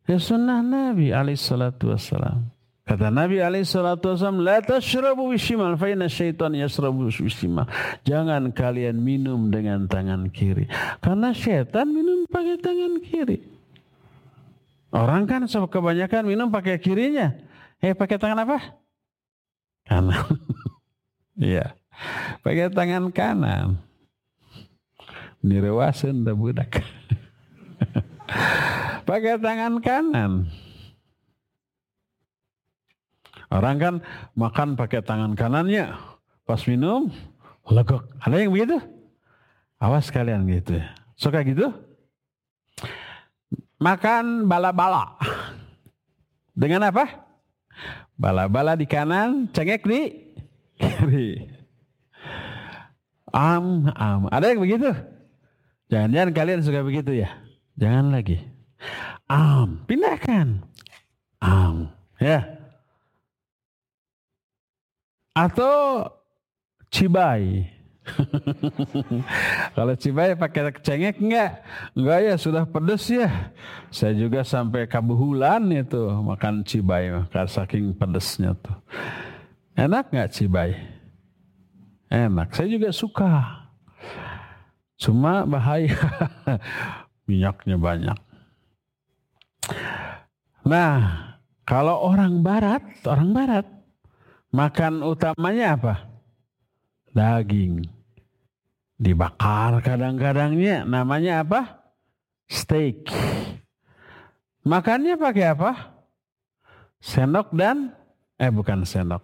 Ya sunnah Nabi alaihi salatu wassalam. Kata Nabi alaihi salatu wassalam, La tashrabu bishimal, fa inna syaitan yashrabu bishimal. Jangan kalian minum dengan tangan kiri. Karena syaitan minum pakai tangan kiri. Orang kan kebanyakan minum pakai kirinya. Eh pakai tangan apa? Kanan. <laughs> Iya. pakai tangan kanan. Nirewasen dah budak. <laughs> pakai tangan kanan. Orang kan makan pakai tangan kanannya, pas minum legok. Ada yang begitu? Awas kalian gitu. Suka gitu? Makan bala-bala. Dengan apa? Bala-bala di kanan, cengek di kiri. Am, am. Ada yang begitu? Jangan-jangan kalian suka begitu ya? Jangan lagi. Am, pindahkan. Am, ya. Atau cibai. <laughs> Kalau cibai pakai cengek enggak? Enggak ya, sudah pedes ya. Saya juga sampai kabuhulan itu makan cibai karena saking pedesnya tuh. Enak enggak cibai? Enak. Saya juga suka. Cuma bahaya. <laughs> Minyaknya banyak. Nah, kalau orang barat, orang barat makan utamanya apa? Daging. Dibakar kadang-kadangnya namanya apa? Steak. Makannya pakai apa? Sendok dan eh bukan sendok.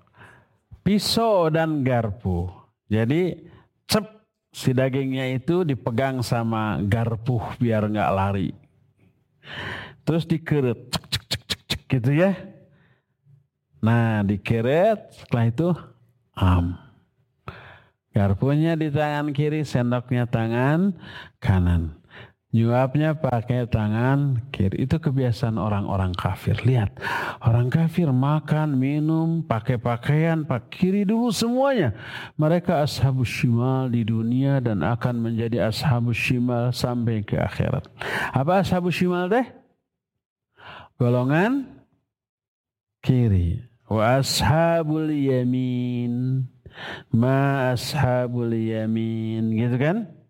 Pisau dan garpu. Jadi cep si dagingnya itu dipegang sama garpu biar nggak lari. Terus dikeret cek cek cek cek, cek gitu ya. Nah dikeret setelah itu am. Garpunya di tangan kiri, sendoknya tangan kanan. Nyuapnya pakai tangan kiri. Itu kebiasaan orang-orang kafir. Lihat, orang kafir makan, minum, pakai pakaian, pakai kiri dulu semuanya. Mereka ashabus shimal di dunia dan akan menjadi ashabus shimal sampai ke akhirat. Apa ashabus shimal deh? Golongan kiri. Wa ashabul yamin. Ma ashabul yamin. Gitu kan?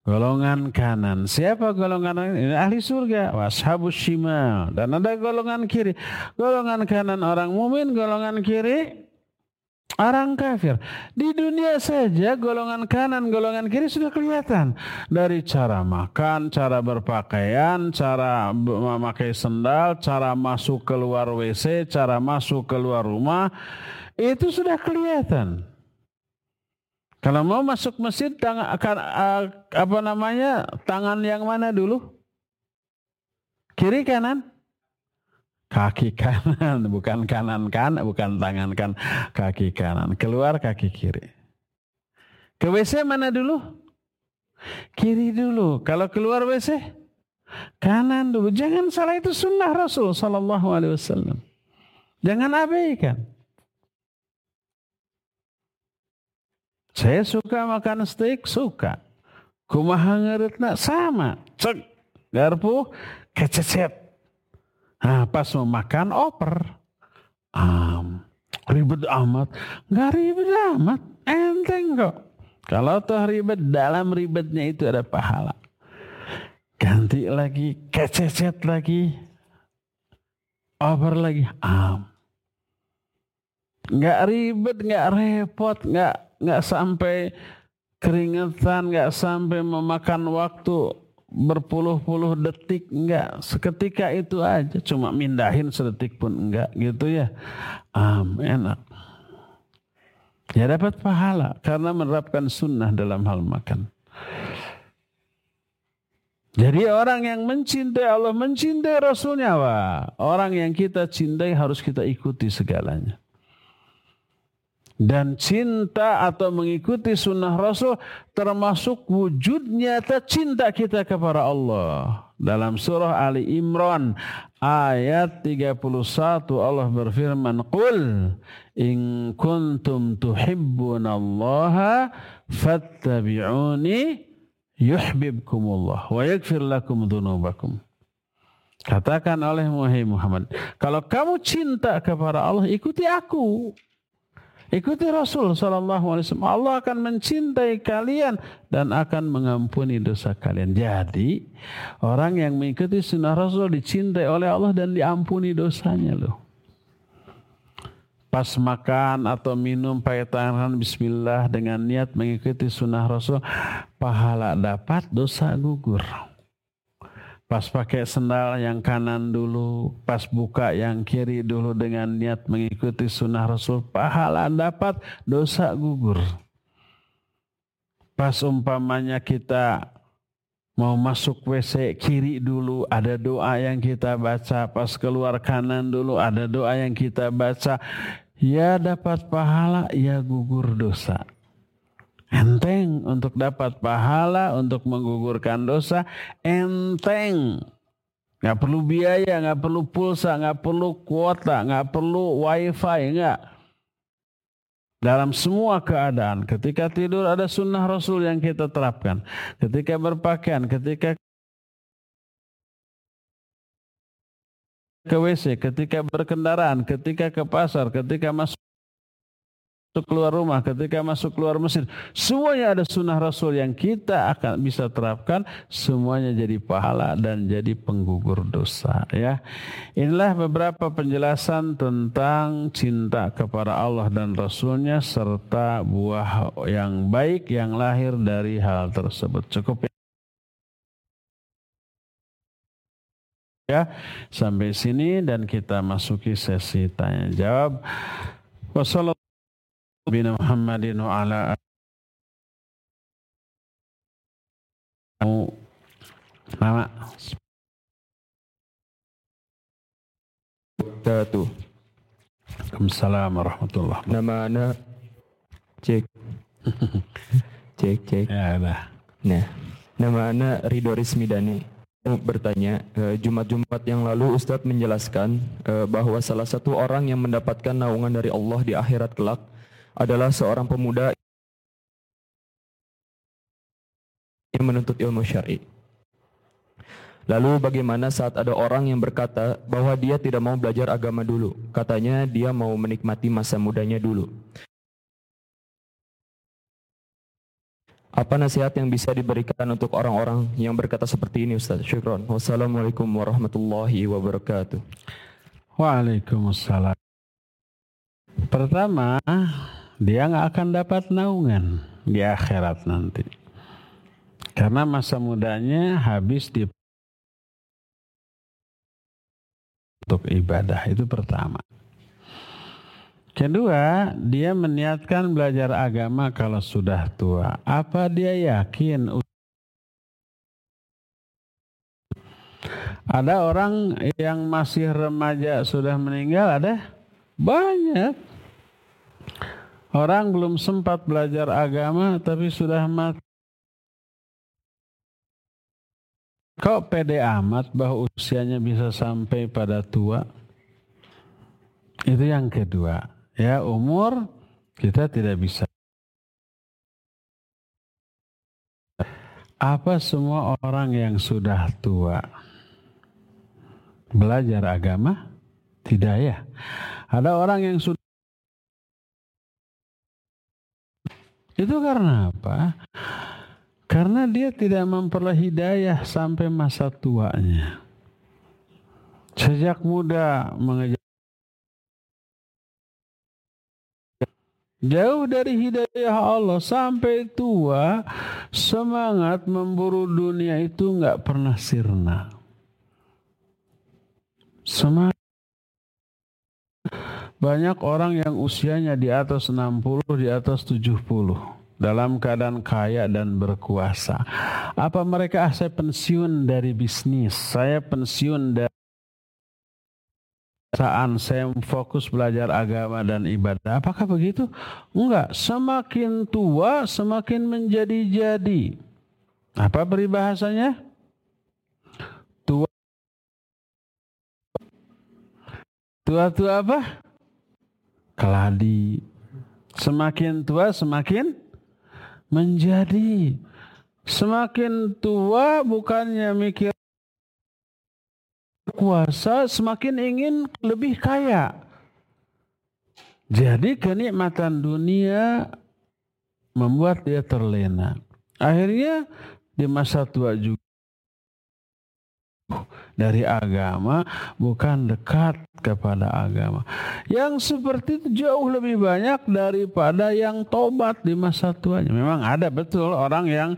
Golongan kanan. Siapa golongan ini? Ahli surga. Washabus shimal. Dan ada golongan kiri. Golongan kanan orang mumin, golongan kiri orang kafir. Di dunia saja golongan kanan, golongan kiri sudah kelihatan. Dari cara makan, cara berpakaian, cara memakai sendal, cara masuk keluar WC, cara masuk keluar rumah. Itu sudah kelihatan. Kalau mau masuk masjid tangan akan apa namanya? Tangan yang mana dulu? Kiri kanan? Kaki kanan, <laughs> bukan kanan kan, bukan tangan kan, kaki kanan. Keluar kaki kiri. Ke WC mana dulu? Kiri dulu. Kalau keluar WC kanan dulu. Jangan salah itu sunnah Rasul Sallallahu Alaihi Wasallam. Jangan abaikan. Saya suka makan steak, suka. Kumaha ngeretna sama. Cek garpu kececet. Nah, pas mau makan oper. Um, ribet amat. Nggak ribet amat. Enteng kok. Kalau tuh ribet, dalam ribetnya itu ada pahala. Ganti lagi, kececet lagi. Oper lagi. Um, nggak ribet, nggak repot, nggak nggak sampai keringetan, nggak sampai memakan waktu berpuluh-puluh detik, nggak seketika itu aja, cuma mindahin sedetik pun enggak gitu ya, um, enak. Ya dapat pahala karena menerapkan sunnah dalam hal makan. Jadi orang yang mencintai Allah, mencintai Rasulnya, wah, orang yang kita cintai harus kita ikuti segalanya dan cinta atau mengikuti sunnah Rasul termasuk wujud nyata cinta kita kepada Allah. Dalam surah Ali Imran ayat 31 Allah berfirman, "Qul in kuntum tuhibbunallaha fattabi'uni yuhibbukumullah wa yaghfir lakum dzunubakum." Katakan oleh Muhammad, kalau kamu cinta kepada Allah, ikuti aku. Ikuti Rasul Sallallahu Alaihi Wasallam. Allah akan mencintai kalian dan akan mengampuni dosa kalian. Jadi orang yang mengikuti sunnah Rasul dicintai oleh Allah dan diampuni dosanya loh. Pas makan atau minum pakai tangan Bismillah dengan niat mengikuti sunnah Rasul, pahala dapat, dosa gugur. Pas pakai sendal yang kanan dulu, pas buka yang kiri dulu dengan niat mengikuti sunnah Rasul, pahala dapat, dosa gugur. Pas umpamanya kita mau masuk WC kiri dulu, ada doa yang kita baca. Pas keluar kanan dulu, ada doa yang kita baca. Ya dapat pahala, ya gugur dosa. Enteng untuk dapat pahala, untuk menggugurkan dosa, enteng. Nggak perlu biaya, nggak perlu pulsa, nggak perlu kuota, nggak perlu wifi, nggak. Dalam semua keadaan, ketika tidur ada sunnah Rasul yang kita terapkan. Ketika berpakaian, ketika ke WC, ketika berkendaraan, ketika ke pasar, ketika masuk masuk keluar rumah, ketika masuk keluar masjid, semuanya ada sunnah Rasul yang kita akan bisa terapkan, semuanya jadi pahala dan jadi penggugur dosa. Ya, inilah beberapa penjelasan tentang cinta kepada Allah dan Rasulnya serta buah yang baik yang lahir dari hal tersebut. Cukup ya sampai sini dan kita masuki sesi tanya jawab. Wassalamualaikum Muhammadin wa ala nama wabarakatuh. Waalaikumsalam warahmatullahi Nama anak cek <laughs> cek cek. Ya udah. Nah, nama anak Ridho Rizmidani bertanya, eh, Jumat-Jumat yang lalu Ustadz menjelaskan eh, bahwa salah satu orang yang mendapatkan naungan dari Allah di akhirat kelak adalah seorang pemuda yang menuntut ilmu syar'i. Lalu bagaimana saat ada orang yang berkata bahwa dia tidak mau belajar agama dulu? Katanya dia mau menikmati masa mudanya dulu. Apa nasihat yang bisa diberikan untuk orang-orang yang berkata seperti ini Ustaz? Syukron. Wassalamualaikum warahmatullahi wabarakatuh. Waalaikumsalam. Pertama, dia nggak akan dapat naungan di akhirat nanti. Karena masa mudanya habis di untuk ibadah itu pertama. Kedua, dia meniatkan belajar agama kalau sudah tua. Apa dia yakin ada orang yang masih remaja sudah meninggal ada banyak Orang belum sempat belajar agama tapi sudah mati. Kok pede amat bahwa usianya bisa sampai pada tua? Itu yang kedua. Ya, umur kita tidak bisa. Apa semua orang yang sudah tua belajar agama? Tidak ya. Ada orang yang sudah Itu karena apa? Karena dia tidak memperoleh hidayah sampai masa tuanya. Sejak muda mengejar Jauh dari hidayah Allah sampai tua, semangat memburu dunia itu nggak pernah sirna. Semangat banyak orang yang usianya di atas 60, di atas 70 dalam keadaan kaya dan berkuasa. Apa mereka ah, saya pensiun dari bisnis, saya pensiun dari saat saya fokus belajar agama dan ibadah. Apakah begitu? Enggak. Semakin tua, semakin menjadi-jadi. Apa peribahasanya? Tua. Tua-tua apa? Keladi. Semakin tua semakin menjadi. Semakin tua bukannya mikir kuasa, semakin ingin lebih kaya. Jadi kenikmatan dunia membuat dia terlena. Akhirnya di masa tua juga dari agama bukan dekat kepada agama. Yang seperti itu jauh lebih banyak daripada yang tobat di masa tuanya. Memang ada betul orang yang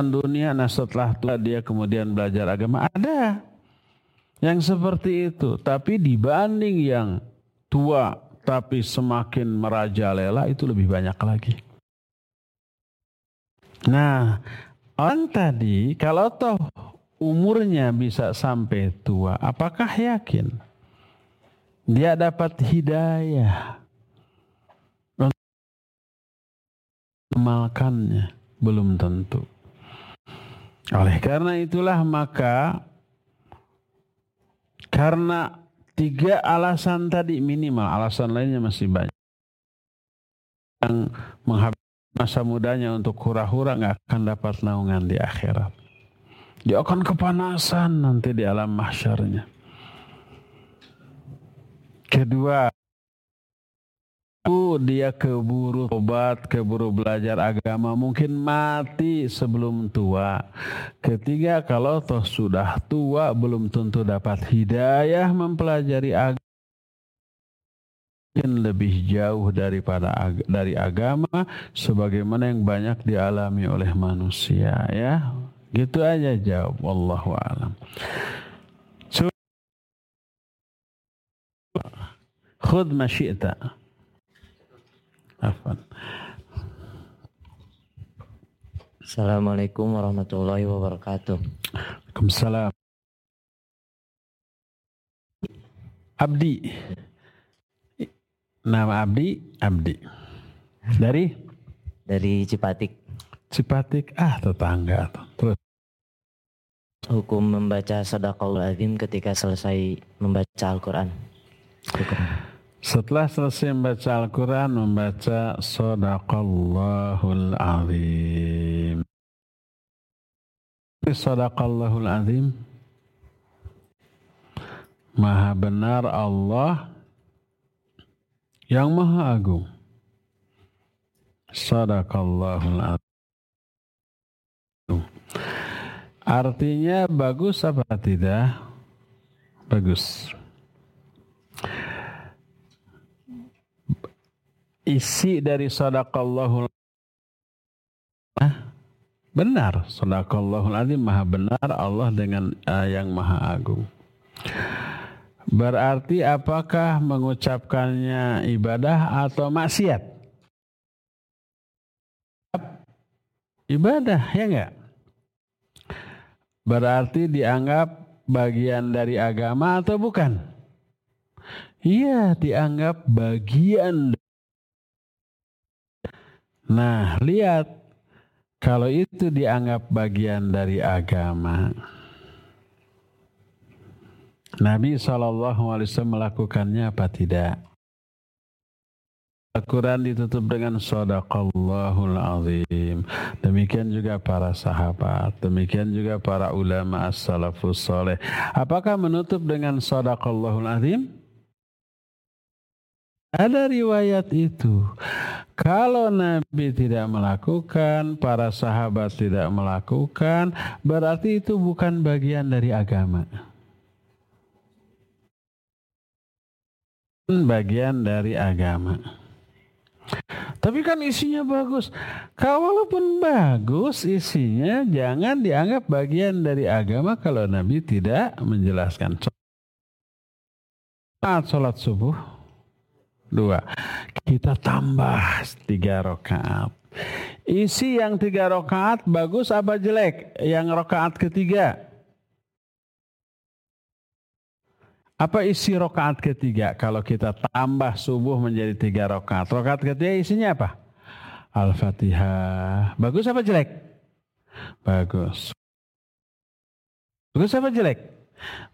dunia nah setelah tua dia kemudian belajar agama ada yang seperti itu tapi dibanding yang tua tapi semakin merajalela itu lebih banyak lagi nah Orang tadi kalau toh umurnya bisa sampai tua, apakah yakin dia dapat hidayah? Memalkannya belum tentu. Oleh karena itulah maka karena tiga alasan tadi minimal, alasan lainnya masih banyak yang menghabiskan masa mudanya untuk hura-hura nggak akan dapat naungan di akhirat. Dia akan kepanasan nanti di alam mahsyarnya. Kedua, dia keburu obat, keburu belajar agama, mungkin mati sebelum tua. Ketiga, kalau toh sudah tua belum tentu dapat hidayah mempelajari agama lebih jauh daripada dari agama sebagaimana yang banyak dialami oleh manusia ya. Gitu aja jawab wallahu alam. Khud ma syi'ta. Assalamualaikum warahmatullahi wabarakatuh. Waalaikumsalam. Abdi. Nama Abdi, Abdi. Dari? Dari Cipatik. Cipatik, ah tetangga. Terus. Hukum membaca sadaqallahul azim ketika selesai membaca Al-Quran. Setelah selesai membaca Al-Quran, membaca Sadaqallahul Azim. Sadaqallahul Azim. Maha benar Allah yang Maha Agung. Sadaqallahul Azim. Artinya bagus apa tidak? Bagus. isi dari sadaqallahul benar sadaqallahul azim maha benar Allah dengan uh, yang maha agung berarti apakah mengucapkannya ibadah atau maksiat? Ibadah ya enggak? Berarti dianggap bagian dari agama atau bukan? Iya dianggap bagian. Nah, lihat kalau itu dianggap bagian dari agama. Nabi SAW melakukannya apa tidak? Al-Quran ditutup dengan Sadaqallahul Azim. Demikian juga para sahabat. Demikian juga para ulama as-salafus soleh. Apakah menutup dengan Sadaqallahul Azim? Ada riwayat itu. Kalau Nabi tidak melakukan, para sahabat tidak melakukan, berarti itu bukan bagian dari agama. Bagian dari agama. Tapi kan isinya bagus. Kalau Kalaupun bagus isinya, jangan dianggap bagian dari agama kalau Nabi tidak menjelaskan. Saat sholat subuh, dua. Kita tambah tiga rakaat. Isi yang tiga rakaat bagus apa jelek? Yang rakaat ketiga. Apa isi rakaat ketiga? Kalau kita tambah subuh menjadi tiga rakaat. Rakaat ketiga isinya apa? Al-Fatihah. Bagus apa jelek? Bagus. Bagus apa jelek?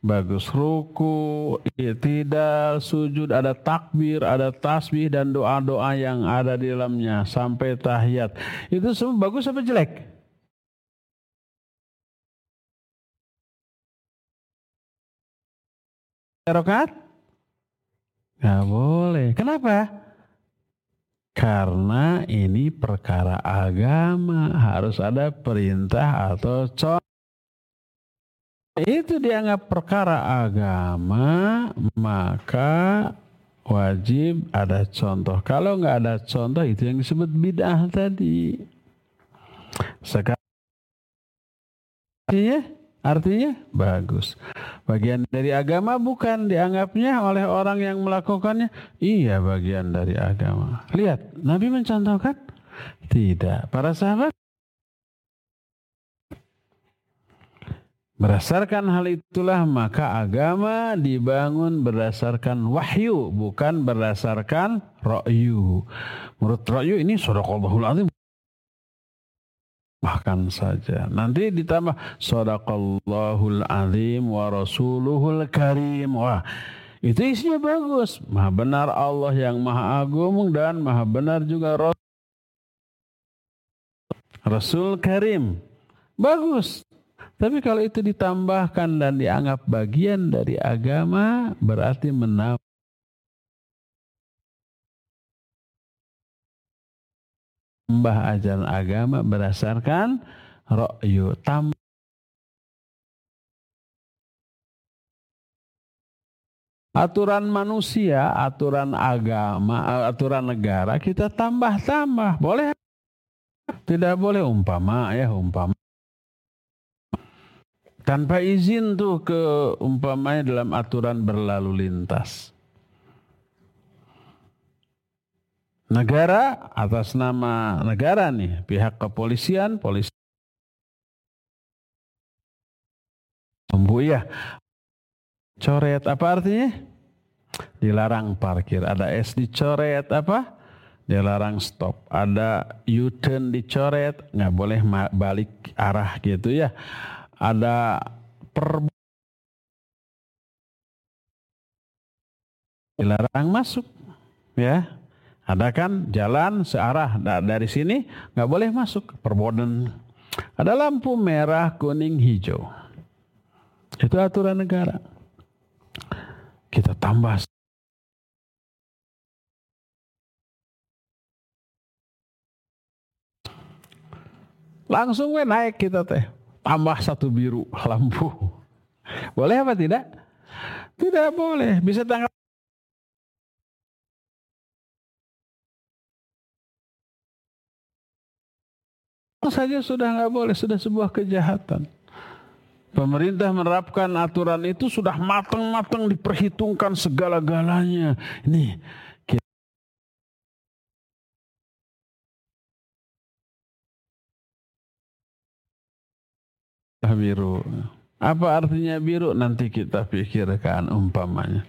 bagus ruku, tidak sujud, ada takbir, ada tasbih dan doa-doa yang ada di dalamnya sampai tahiyat. Itu semua bagus apa jelek? Rokat? Gak boleh. Kenapa? Karena ini perkara agama harus ada perintah atau contoh itu dianggap perkara agama, maka wajib ada contoh. Kalau nggak ada contoh itu yang disebut bid'ah tadi. Sekarang artinya, artinya bagus. Bagian dari agama bukan dianggapnya oleh orang yang melakukannya. Iya bagian dari agama. Lihat, Nabi mencontohkan? Tidak. Para sahabat Berdasarkan hal itulah maka agama dibangun berdasarkan wahyu bukan berdasarkan ra'yu. Menurut ra'yu ini sadaqallahul azim. Bahkan saja. Nanti ditambah sadaqallahul azim wa rasuluhul karim. Wah, itu isinya bagus. Maha benar Allah yang maha agung dan maha benar juga Rasul, Rasul Karim. Bagus. Tapi kalau itu ditambahkan dan dianggap bagian dari agama, berarti menambah tambah ajaran agama berdasarkan ro'yu tambah aturan manusia, aturan agama, aturan negara kita tambah-tambah. Boleh? Tidak boleh umpama ya umpama. Tanpa izin tuh ke umpamanya dalam aturan berlalu lintas. Negara atas nama negara nih, pihak kepolisian, polisi ya coret apa artinya? Dilarang parkir. Ada S dicoret apa? Dilarang stop. Ada U-turn dicoret, nggak boleh balik arah gitu ya. Ada per dilarang masuk ya ada kan jalan searah dari sini nggak boleh masuk perboden. Ada lampu merah kuning hijau. Itu aturan negara. Kita tambah langsung we naik kita teh. Tambah satu biru <laughs> lampu. Boleh apa tidak? Tidak boleh. Bisa tanggal saja sudah nggak boleh sudah sebuah kejahatan Pemerintah menerapkan aturan itu sudah matang-matang diperhitungkan segala-galanya. Ini kita biru. Apa artinya biru? Nanti kita pikirkan umpamanya.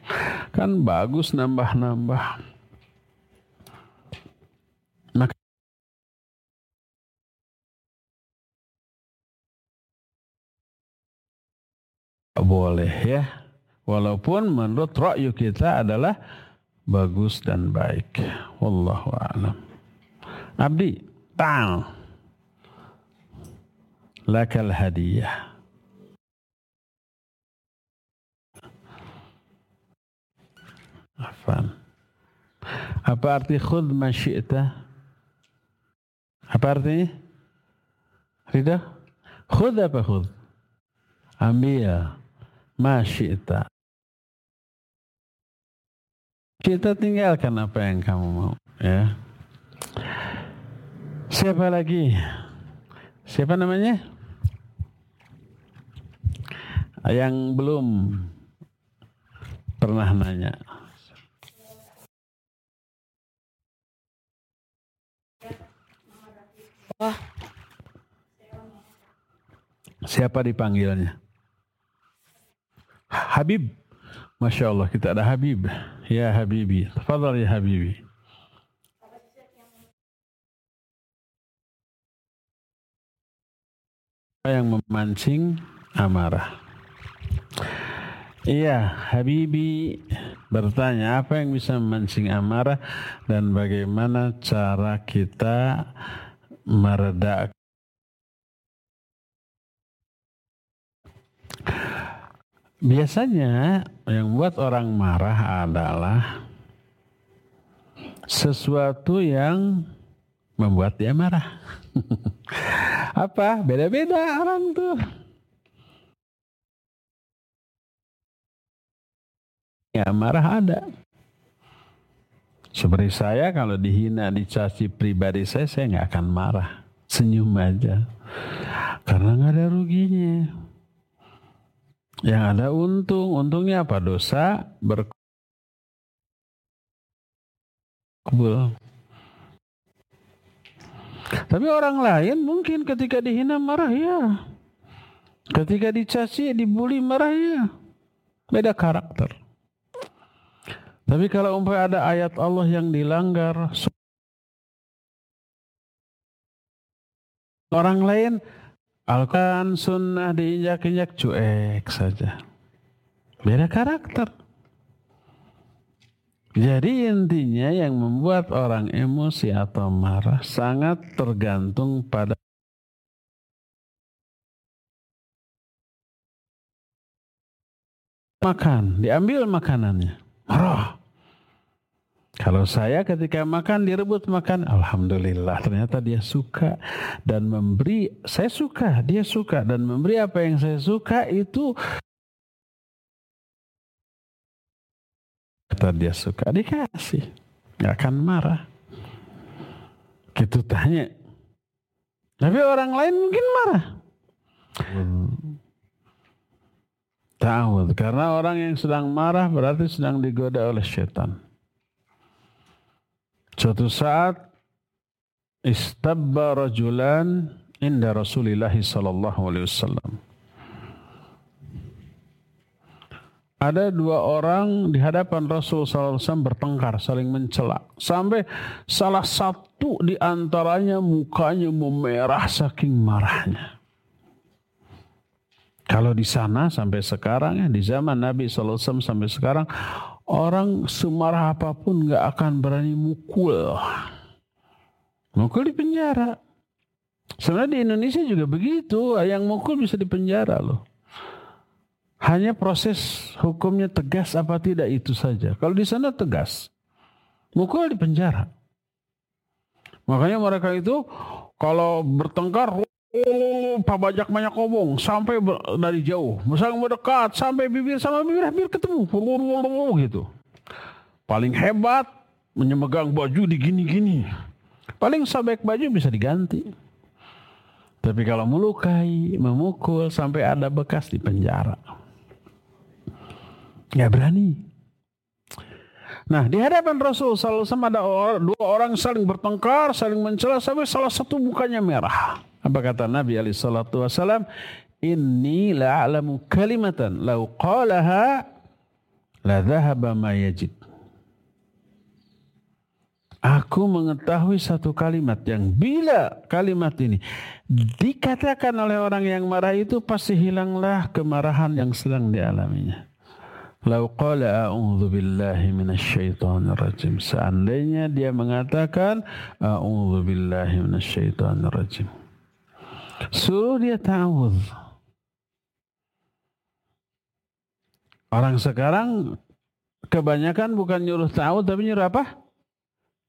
Kan bagus nambah-nambah. Boleh ya. Walaupun menurut ra'yu kita adalah bagus dan baik. Wallahu a'lam. Abdi, ta'al. Lakal hadiyah. Afan. Apa arti khud ma syi'ta? Apa artinya? Rida? Khud apa khud? Ambil masyita. Kita tinggalkan apa yang kamu mau. Ya. Siapa lagi? Siapa namanya? Yang belum pernah nanya. Siapa dipanggilnya? Habib. Masya Allah kita ada Habib. Ya Habibi. Fadal ya Habibi. yang memancing amarah. Iya, Habibi bertanya apa yang bisa memancing amarah dan bagaimana cara kita meredakan Biasanya yang membuat orang marah adalah sesuatu yang membuat dia marah. <laughs> Apa? Beda-beda orang tuh. Ya marah ada. Seperti saya kalau dihina, dicaci pribadi saya, saya nggak akan marah. Senyum aja. Karena nggak ada ruginya. Yang ada untung. Untungnya apa? Dosa berkubul. Tapi orang lain mungkin ketika dihina marah ya. Ketika dicaci, dibully marah ya. Beda karakter. Tapi kalau umpamanya ada ayat Allah yang dilanggar, orang lain Alquran sunnah diinjak-injak cuek saja. Beda karakter. Jadi intinya yang membuat orang emosi atau marah sangat tergantung pada makan, diambil makanannya. Marah. Kalau saya ketika makan direbut makan, alhamdulillah ternyata dia suka dan memberi saya suka, dia suka dan memberi apa yang saya suka itu kata dia suka dikasih, nggak akan marah. Gitu tanya. Tapi orang lain mungkin marah. Tahu karena orang yang sedang marah berarti sedang digoda oleh setan. Suatu saat istabba rajulan inda Rasulillah sallallahu alaihi wasallam. Ada dua orang di hadapan Rasul SAW bertengkar, saling mencela. Sampai salah satu di antaranya mukanya memerah saking marahnya. Kalau di sana sampai sekarang ya, di zaman Nabi SAW sampai sekarang, Orang semarah apa pun nggak akan berani mukul. Mukul di penjara. Sebenarnya di Indonesia juga begitu. Yang mukul bisa di penjara loh. Hanya proses hukumnya tegas apa tidak itu saja. Kalau di sana tegas. Mukul di penjara. Makanya mereka itu kalau bertengkar Oh, Pak Bajak banyak ngomong sampai dari jauh, misalnya mendekat sampai bibir sama bibir hampir ketemu, gitu. Paling hebat menyemegang baju di gini-gini. Paling sobek baju bisa diganti. Tapi kalau melukai, memukul sampai ada bekas di penjara. Ya berani. Nah di hadapan Rasul selalu sama ada dua orang saling bertengkar, saling mencela sampai salah satu mukanya merah. Apa kata Nabi alaihi salatu wasalam? Inni la'alamu kalimatan law qalaha la dhahaba ma yajid. Aku mengetahui satu kalimat yang bila kalimat ini dikatakan oleh orang yang marah itu pasti hilanglah kemarahan yang sedang dialaminya. Lau qala a'udzu billahi minasyaitonir rajim. Seandainya dia mengatakan a'udzu billahi minasyaitonir rajim. Suruh dia ta'awud. Orang sekarang kebanyakan bukan nyuruh ta'awud tapi nyuruh apa?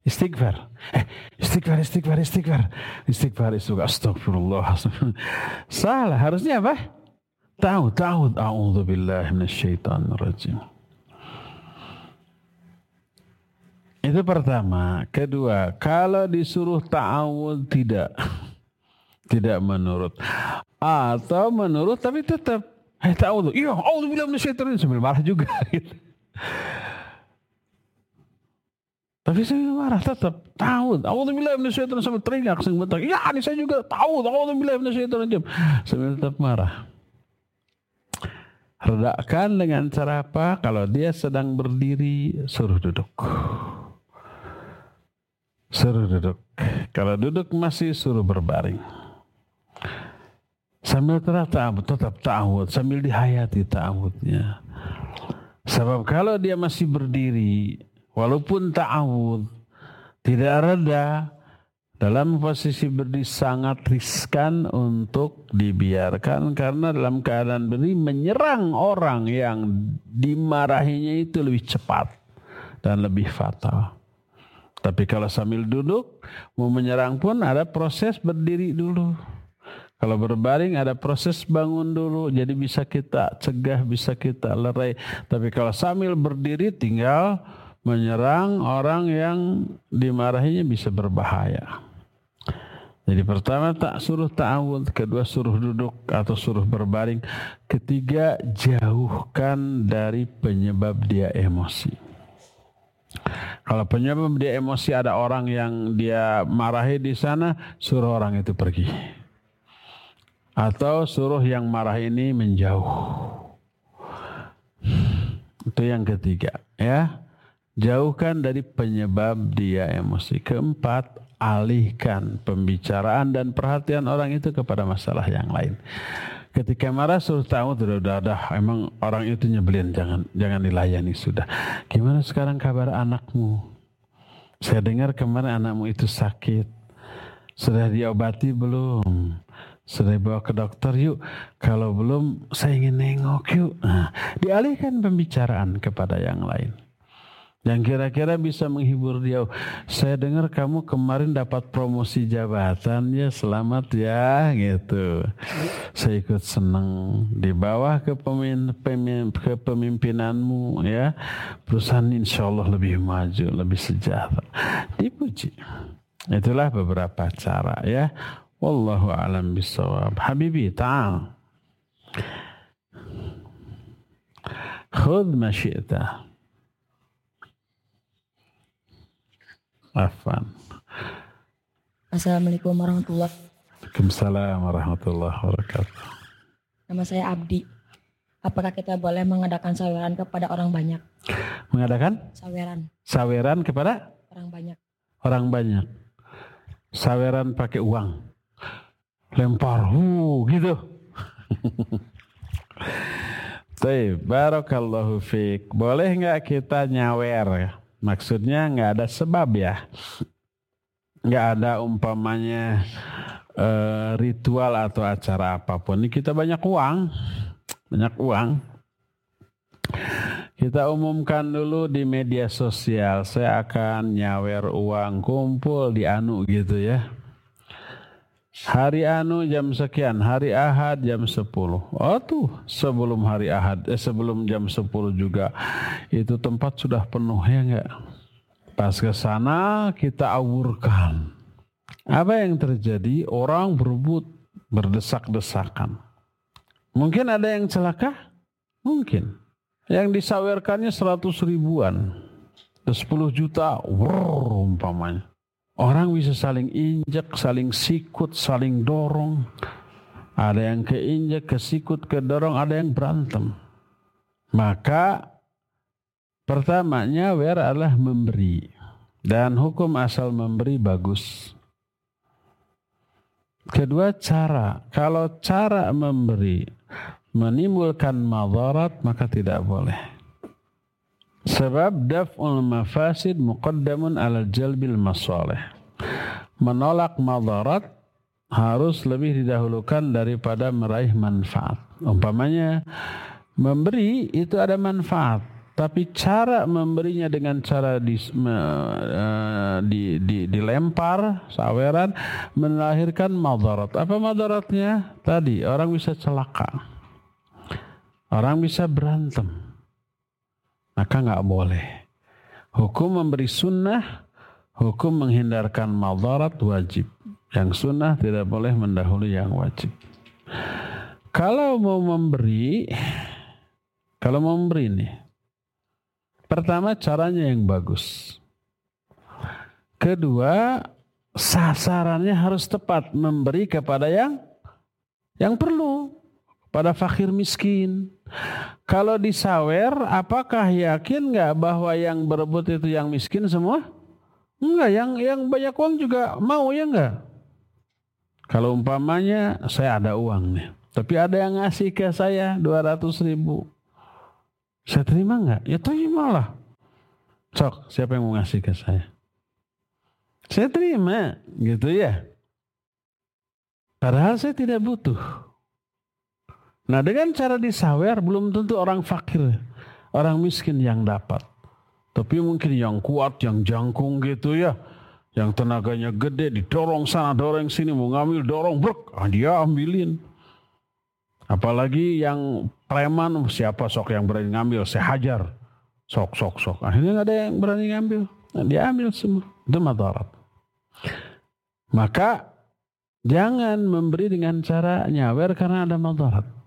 Istighfar. Eh, istighfar, istighfar, istighfar. Istighfar, istighfar. Astagfirullah. <laughs> Salah. Harusnya apa? Ta'awud, ta'awud. A'udhu billahi minasyaitanir rajim. Itu pertama. Kedua, kalau disuruh ta'awud tidak tidak menurut atau menurut tapi tetap eh tahu iya Allah bilang minasyaitonir sambil marah juga gitu. Tapi saya marah tetap tahu. Allah bilang minasyaitonir sambil teriak sambil bentak. Ya, ini saya juga tahu. Allah bilang minasyaitonir sambil tetap marah. Redakan dengan cara apa? Kalau dia sedang berdiri, suruh duduk. Suruh duduk. Kalau duduk masih suruh berbaring. Sambil ta'awud, tetap ta'awud. Sambil dihayati ta'awudnya. Sebab kalau dia masih berdiri, walaupun ta'awud, tidak reda, dalam posisi berdiri sangat riskan untuk dibiarkan karena dalam keadaan berdiri menyerang orang yang dimarahinya itu lebih cepat dan lebih fatal. Tapi kalau sambil duduk mau menyerang pun ada proses berdiri dulu. Kalau berbaring ada proses bangun dulu, jadi bisa kita cegah, bisa kita lerai. Tapi kalau sambil berdiri tinggal menyerang orang yang dimarahinya bisa berbahaya. Jadi pertama tak suruh ta'awud, kedua suruh duduk atau suruh berbaring, ketiga jauhkan dari penyebab dia emosi. Kalau penyebab dia emosi ada orang yang dia marahi di sana, suruh orang itu pergi atau suruh yang marah ini menjauh. Itu yang ketiga, ya. Jauhkan dari penyebab dia emosi. Keempat, alihkan pembicaraan dan perhatian orang itu kepada masalah yang lain. Ketika marah suruh tahu sudah udah, udah emang orang itu nyebelin jangan jangan dilayani sudah. Gimana sekarang kabar anakmu? Saya dengar kemarin anakmu itu sakit. Sudah diobati belum? Sudah bawa ke dokter yuk. Kalau belum saya ingin nengok yuk. Nah, dialihkan pembicaraan kepada yang lain. yang kira-kira bisa menghibur dia. Saya dengar kamu kemarin dapat promosi jabatan ya, selamat ya gitu. Saya ikut senang di bawah kepemimpinanmu ya. Perusahaan insya Allah lebih maju, lebih sejahtera. Dipuji. Itulah beberapa cara ya. Wallahu alam bisawab. Habibi, ta'al. Khud ma syi'ta. Afan. Assalamualaikum warahmatullahi Waalaikumsalam warahmatullahi wabarakatuh. Nama saya Abdi. Apakah kita boleh mengadakan saweran kepada orang banyak? Mengadakan Saweran saweran kepada orang banyak. orang banyak. Saweran pakai uang. Lempar, hu gitu. <laughs> Baik, barakallahu fiik. Boleh nggak kita nyawer? Maksudnya nggak ada sebab ya. Nggak ada umpamanya eh, ritual atau acara apa pun. Ini kita banyak uang. Banyak uang. Kita umumkan dulu di media sosial. Saya akan nyawer uang kumpul di anu gitu ya. Hari anu jam sekian, hari Ahad jam 10. Oh tuh, sebelum hari Ahad, eh, sebelum jam 10 juga itu tempat sudah penuh ya enggak? Pas ke sana kita awurkan. Apa yang terjadi? Orang berebut, berdesak-desakan. Mungkin ada yang celaka? Mungkin. Yang disawerkannya 100 ribuan. 10 juta, wrrr, umpamanya. Orang bisa saling injak, saling sikut, saling dorong. Ada yang keinjak, kesikut, kedorong, ada yang berantem. Maka pertamanya wer adalah memberi. Dan hukum asal memberi bagus. Kedua cara, kalau cara memberi menimbulkan madarat maka tidak boleh. Sebab daf'ul mafasid muqaddamun ala jalbil masalih. Menolak madarat harus lebih didahulukan daripada meraih manfaat. Umpamanya memberi itu ada manfaat, tapi cara memberinya dengan cara di, me, uh, di, di, dilempar saweran melahirkan madarat. Apa madaratnya? Tadi orang bisa celaka. Orang bisa berantem maka nggak boleh. Hukum memberi sunnah, hukum menghindarkan madarat wajib. Yang sunnah tidak boleh mendahului yang wajib. Kalau mau memberi, kalau mau memberi nih, pertama caranya yang bagus. Kedua, sasarannya harus tepat memberi kepada yang yang perlu pada fakir miskin. Kalau disawer, apakah yakin nggak bahwa yang berebut itu yang miskin semua? Enggak, yang yang banyak uang juga mau ya enggak? Kalau umpamanya saya ada uang nih, tapi ada yang ngasih ke saya 200 ribu. Saya terima nggak? Ya terimalah. Sok, siapa yang mau ngasih ke saya? Saya terima, gitu ya. Padahal saya tidak butuh. Nah dengan cara disawer belum tentu orang fakir, orang miskin yang dapat. Tapi mungkin yang kuat, yang jangkung gitu ya. Yang tenaganya gede, didorong sana, dorong sini, mau ngambil, dorong, brek, ah, dia ambilin. Apalagi yang preman, siapa sok yang berani ngambil, saya hajar. Sok, sok, sok. Akhirnya nggak ada yang berani ngambil. Nah, dia ambil semua. Itu madarat. Maka jangan memberi dengan cara nyawer karena ada madarat.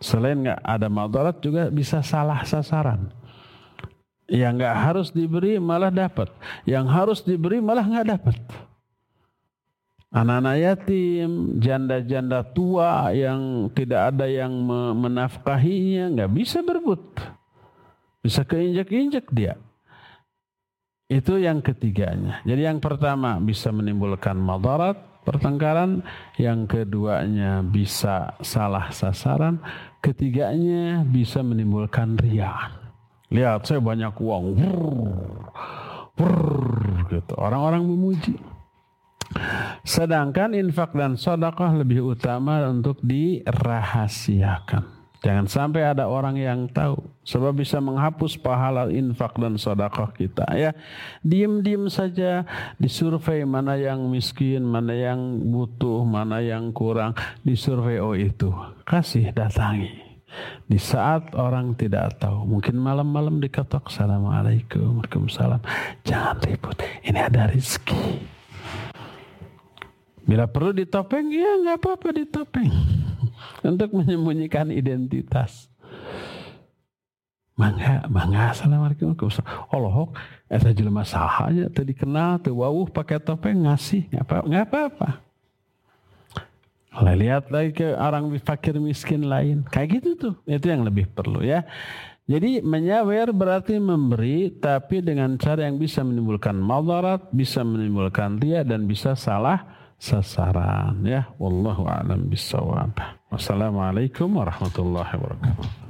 Selain nggak ada madarat juga bisa salah sasaran. Yang nggak harus diberi malah dapat. Yang harus diberi malah nggak dapat. Anak-anak yatim, janda-janda tua yang tidak ada yang menafkahinya nggak bisa berebut. Bisa keinjak-injak dia. Itu yang ketiganya. Jadi yang pertama bisa menimbulkan madarat, pertengkaran. Yang keduanya bisa salah sasaran. Ketiganya bisa menimbulkan ria. Lihat saya banyak uang. Wurr, gitu. Orang-orang memuji. Sedangkan infak dan sedekah lebih utama untuk dirahasiakan. Jangan sampai ada orang yang tahu. Sebab bisa menghapus pahala infak dan sodakoh kita. Ya, Diem-diem saja disurvei mana yang miskin, mana yang butuh, mana yang kurang. Disurvei oh itu. Kasih datangi. Di saat orang tidak tahu. Mungkin malam-malam diketok. Assalamualaikum. Waalaikumsalam. Jangan ribut. Ini ada rezeki. Bila perlu ditopeng, ya nggak apa-apa ditopeng untuk menyembunyikan identitas. Mangga, mangga, assalamualaikum, Allah, eta jelema sahanya tadi kenal, tuh wawuh pakai topeng ngasih, nggak apa, nggak apa-apa. Lihat lagi ke orang fakir miskin lain, kayak gitu tuh, itu yang lebih perlu ya. Jadi menyawer berarti memberi tapi dengan cara yang bisa menimbulkan madarat, bisa menimbulkan ria dan bisa salah sasaran ya. Wallahu a'lam bishawab. Wassalamualaikum warahmatullahi wabarakatuh.